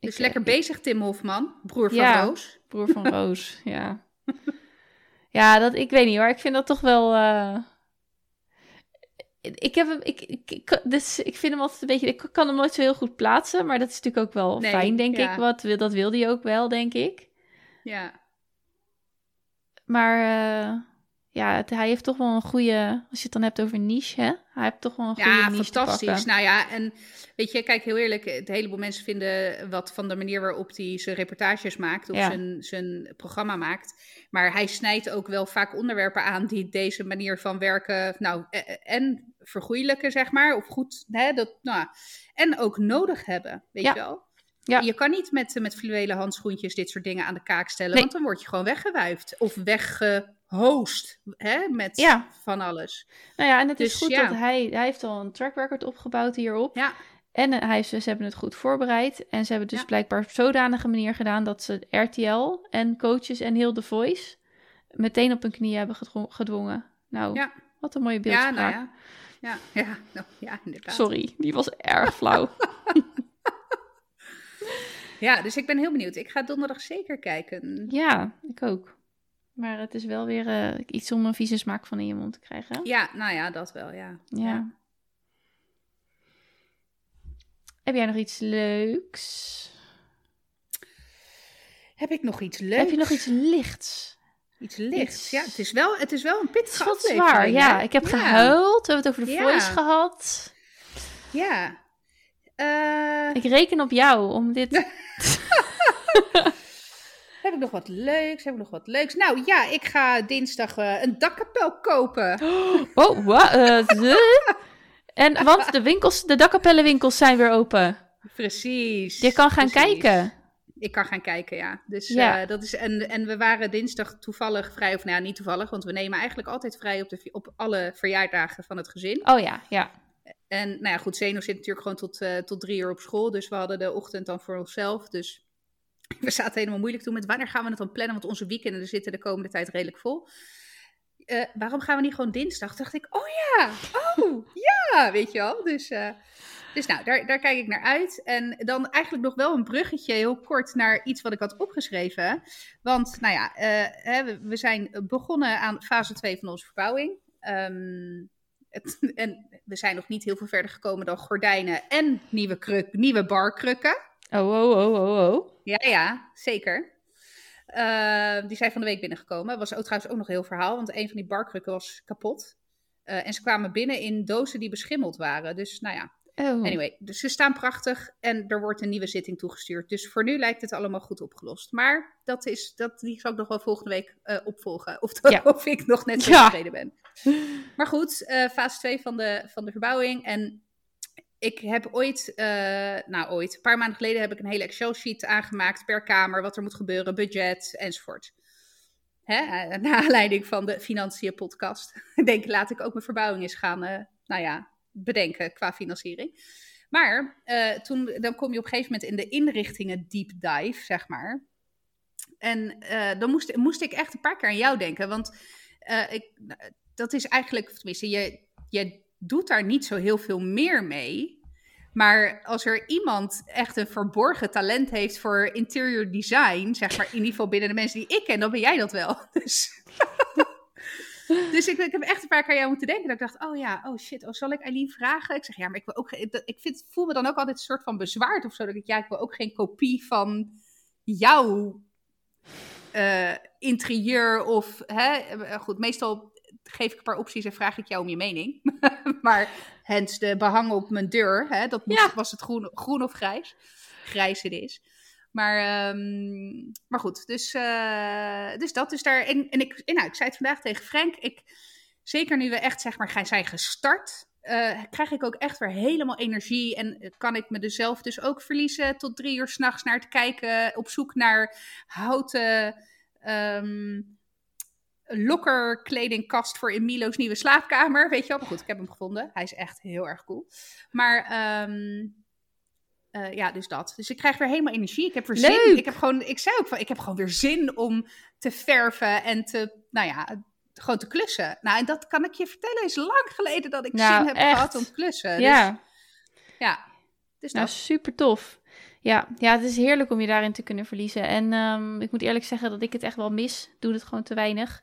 Dus ik, lekker eh, bezig, Tim Hofman, broer van Ja. Roos. Broer van Roos, ja. Ja, dat, ik weet niet hoor. Ik vind dat toch wel... Ik, heb hem, ik, ik, dus ik vind hem altijd een beetje... Ik kan hem nooit zo heel goed plaatsen, maar dat is natuurlijk ook wel Nee, fijn, denk ja. ik. Wat, wil- dat wilde hij ook wel, denk ik. Ja. Maar ja, het- hij heeft toch wel een goede, als je het dan hebt over niche, hè? Hij heeft toch wel een goede Ja, niche te fantastisch. Nou ja, en weet je, kijk heel eerlijk, het heleboel mensen vinden wat van de manier waarop hij zijn reportages maakt of Ja. zijn, zijn programma maakt. Maar hij snijdt ook wel vaak onderwerpen aan die deze manier van werken, nou, eh, eh, en vergoeilijken, zeg maar, of goed, hè, dat, nou, en ook nodig hebben, weet Ja. je wel. Ja. Je kan niet met, met fluwelen handschoentjes dit soort dingen aan de kaak stellen, Nee. want dan word je gewoon weggewuifd of weggehost, hè, met Ja. van alles. Nou ja, en het is Dus goed ja. dat hij, hij heeft al een track record opgebouwd hierop. Ja, En eh, hij, ze, ze hebben het goed voorbereid. En ze hebben dus Ja. blijkbaar op zodanige manier gedaan dat ze RTL en coaches en heel The Voice meteen op hun knieën hebben gedwo- gedwongen. Nou, Ja. wat een mooie ja, beeldspraak. nou ja. Ja, ja, nou, ja, inderdaad. Sorry, die was erg flauw. Ja, dus ik ben heel benieuwd. Ik ga donderdag zeker kijken. ja, ik ook. Maar het is wel weer eh, iets om een vieze smaak van in je mond te krijgen. Ja, nou ja, dat wel, ja. Ja. Heb jij nog iets leuks? Heb ik nog iets leuks? Heb je nog iets lichts? Iets lichts? iets- Ja, het is wel, het is wel een Het is pittige aflevering, zwaar, ja. Ik heb Ja. gehuild. We hebben het over de Ja. voice gehad. Ja. Eh, Ik reken op jou om dit... Heb ik nog wat leuks? Heb ik nog wat leuks? Nou ja, ik ga dinsdag eh, een dakkapel kopen. Oh, wat? eh, En want de winkels, de dakkapellenwinkels zijn weer open. Precies. Je kan gaan precies. kijken. Ik kan gaan kijken, ja. Dus Ja. dat is en, en we waren dinsdag toevallig vrij, of nou ja, niet toevallig, want we nemen eigenlijk altijd vrij op, de, op alle verjaardagen van het gezin. Oh ja, ja. En nou ja, goed, Zeno zit natuurlijk gewoon tot, eh, tot drie uur op school. Dus we hadden de ochtend dan voor onszelf. Dus we zaten helemaal moeilijk toen met wanneer gaan we het dan plannen? Want onze weekenden zitten de komende tijd redelijk vol. Eh, waarom gaan we niet gewoon dinsdag? Dacht ik, oh ja, oh ja, weet je wel. Dus, eh, dus nou, daar, daar kijk ik naar uit. En dan eigenlijk nog wel een bruggetje heel kort naar iets wat ik had opgeschreven. Want nou ja, we, zijn begonnen aan fase 2 van onze verbouwing. Ehm, het, en we zijn nog niet heel veel verder gekomen dan gordijnen en nieuwe, kruk, nieuwe barkrukken. Oh, oh, oh, oh, oh. Ja, ja, zeker. Eh, die zijn van de week binnengekomen. Was ook trouwens ook nog een heel verhaal, want een van die barkrukken was kapot. Eh, en ze kwamen binnen in dozen die beschimmeld waren. Dus nou ja, Oh. anyway. Dus ze staan prachtig en er wordt een nieuwe zitting toegestuurd. Dus voor nu lijkt het allemaal goed opgelost. Maar dat is, dat, die zal ik nog wel volgende week eh, opvolgen. Of, Ja. of ik nog net zo Ja. tevreden ben. Maar goed, eh, fase 2 van de, van de verbouwing. En ik heb ooit, eh, nou ooit, een paar maanden geleden heb ik een hele Excel-sheet aangemaakt per kamer. Wat er moet gebeuren, budget enzovoort. Hè? Naar aanleiding van de Financiën podcast. ik denk, laat ik ook mijn verbouwing eens gaan, nou ja, bedenken qua financiering. Maar eh, toen, dan kom je op een gegeven moment in de inrichtingen deep dive, zeg maar. En eh, dan moest, moest ik echt een paar keer aan jou denken. Want eh, ik, dat is eigenlijk, tenminste, je, je doet daar niet zo heel veel meer mee. Maar als er iemand echt een verborgen talent heeft voor interior design, zeg maar in ieder geval binnen de mensen die ik ken, dan ben jij dat wel. Dus, dus ik, ik heb echt een paar keer aan jou moeten denken. Dat ik dacht, oh ja, oh shit, oh, zal ik Eileen vragen? Ik zeg, ja, maar ik wil ook, ik vind, voel me dan ook altijd een soort van bezwaard of zo. Dat ik, ja, ik wil ook geen kopie van jouw eh, interieur of, hè, eh, goed, meestal geef ik een paar opties en vraag ik jou om je mening. maar hens de behang op mijn deur, hè, dat moest, Ja. was het groen, groen of grijs. Grijs het is. Maar, ehm, maar goed, dus, eh, dus dat is daar. En, en ik, nou, ik zei het vandaag tegen Frank. Ik, zeker nu we echt zeg maar zijn gestart, eh, krijg ik ook echt weer helemaal energie. En kan ik me er zelf dus ook verliezen tot drie uur s'nachts naar te kijken. Op zoek naar houten ehm lokkerkledingkast voor in Milo's nieuwe slaapkamer. Weet je wel? Maar goed, ik heb hem gevonden. Hij is echt heel erg cool. Maar ehm, eh, ja, dus dat. Dus ik krijg weer helemaal energie. Ik heb weer Leuk. zin. Ik heb gewoon, ik zei ook van, ik heb gewoon weer zin om te verven en te, nou ja, gewoon te klussen. Nou, en dat kan ik je vertellen, is lang geleden dat ik Nou, zin heb echt. gehad om te klussen. Dus, ja, ja. Dus nou dat. super tof. Ja, ja, het is heerlijk om je daarin te kunnen verliezen. En ehm, ik moet eerlijk zeggen dat ik het echt wel mis. Doe het gewoon te weinig.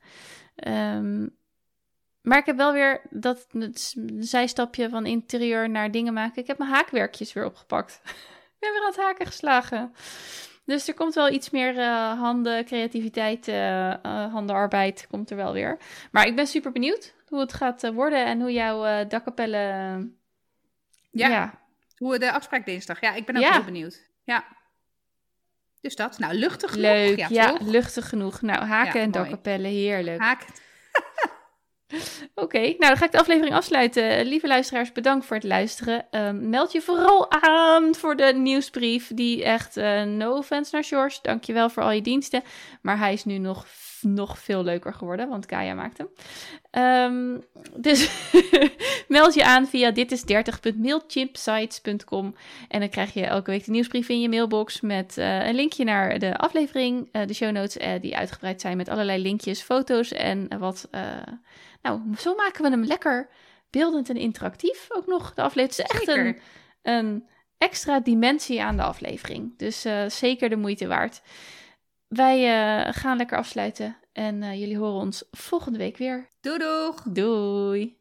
Ehm, maar ik heb wel weer dat zijstapje van interieur naar dingen maken. Ik heb mijn haakwerkjes weer opgepakt. ik ben weer aan het haken geslagen. Dus er komt wel iets meer uh, handen, creativiteit, uh, handenarbeid komt er wel weer. Maar ik ben super benieuwd hoe het gaat worden en hoe jouw dakkapellen... Ja, ja, hoe de afspraak dinsdag. Ja, ik ben ook heel benieuwd. Ja. Dus dat. Nou, luchtig genoeg. Leuk, ja, ja luchtig genoeg. Nou, haken en dakkapellen, heerlijk. Haken. Oké, nou dan ga ik de aflevering afsluiten. Lieve luisteraars, bedankt voor het luisteren. Um, meld je vooral aan voor de nieuwsbrief. Die echt, uh, no offense naar George, dankjewel voor al je diensten. Maar hij is nu nog nog veel leuker geworden, want Kaya maakt hem. Um, dus meld je aan via ditis30.mailchimpsites.com en dan krijg je elke week de nieuwsbrief in je mailbox met uh, een linkje naar de aflevering, uh, de show notes uh, die uitgebreid zijn met allerlei linkjes, foto's en wat. nou, zo maken we hem lekker beeldend en interactief ook nog. De aflevering is echt een, een extra dimensie aan de aflevering. Dus zeker de moeite waard. Wij eh, gaan lekker afsluiten en eh, jullie horen ons volgende week weer. Doei doeg! Doei!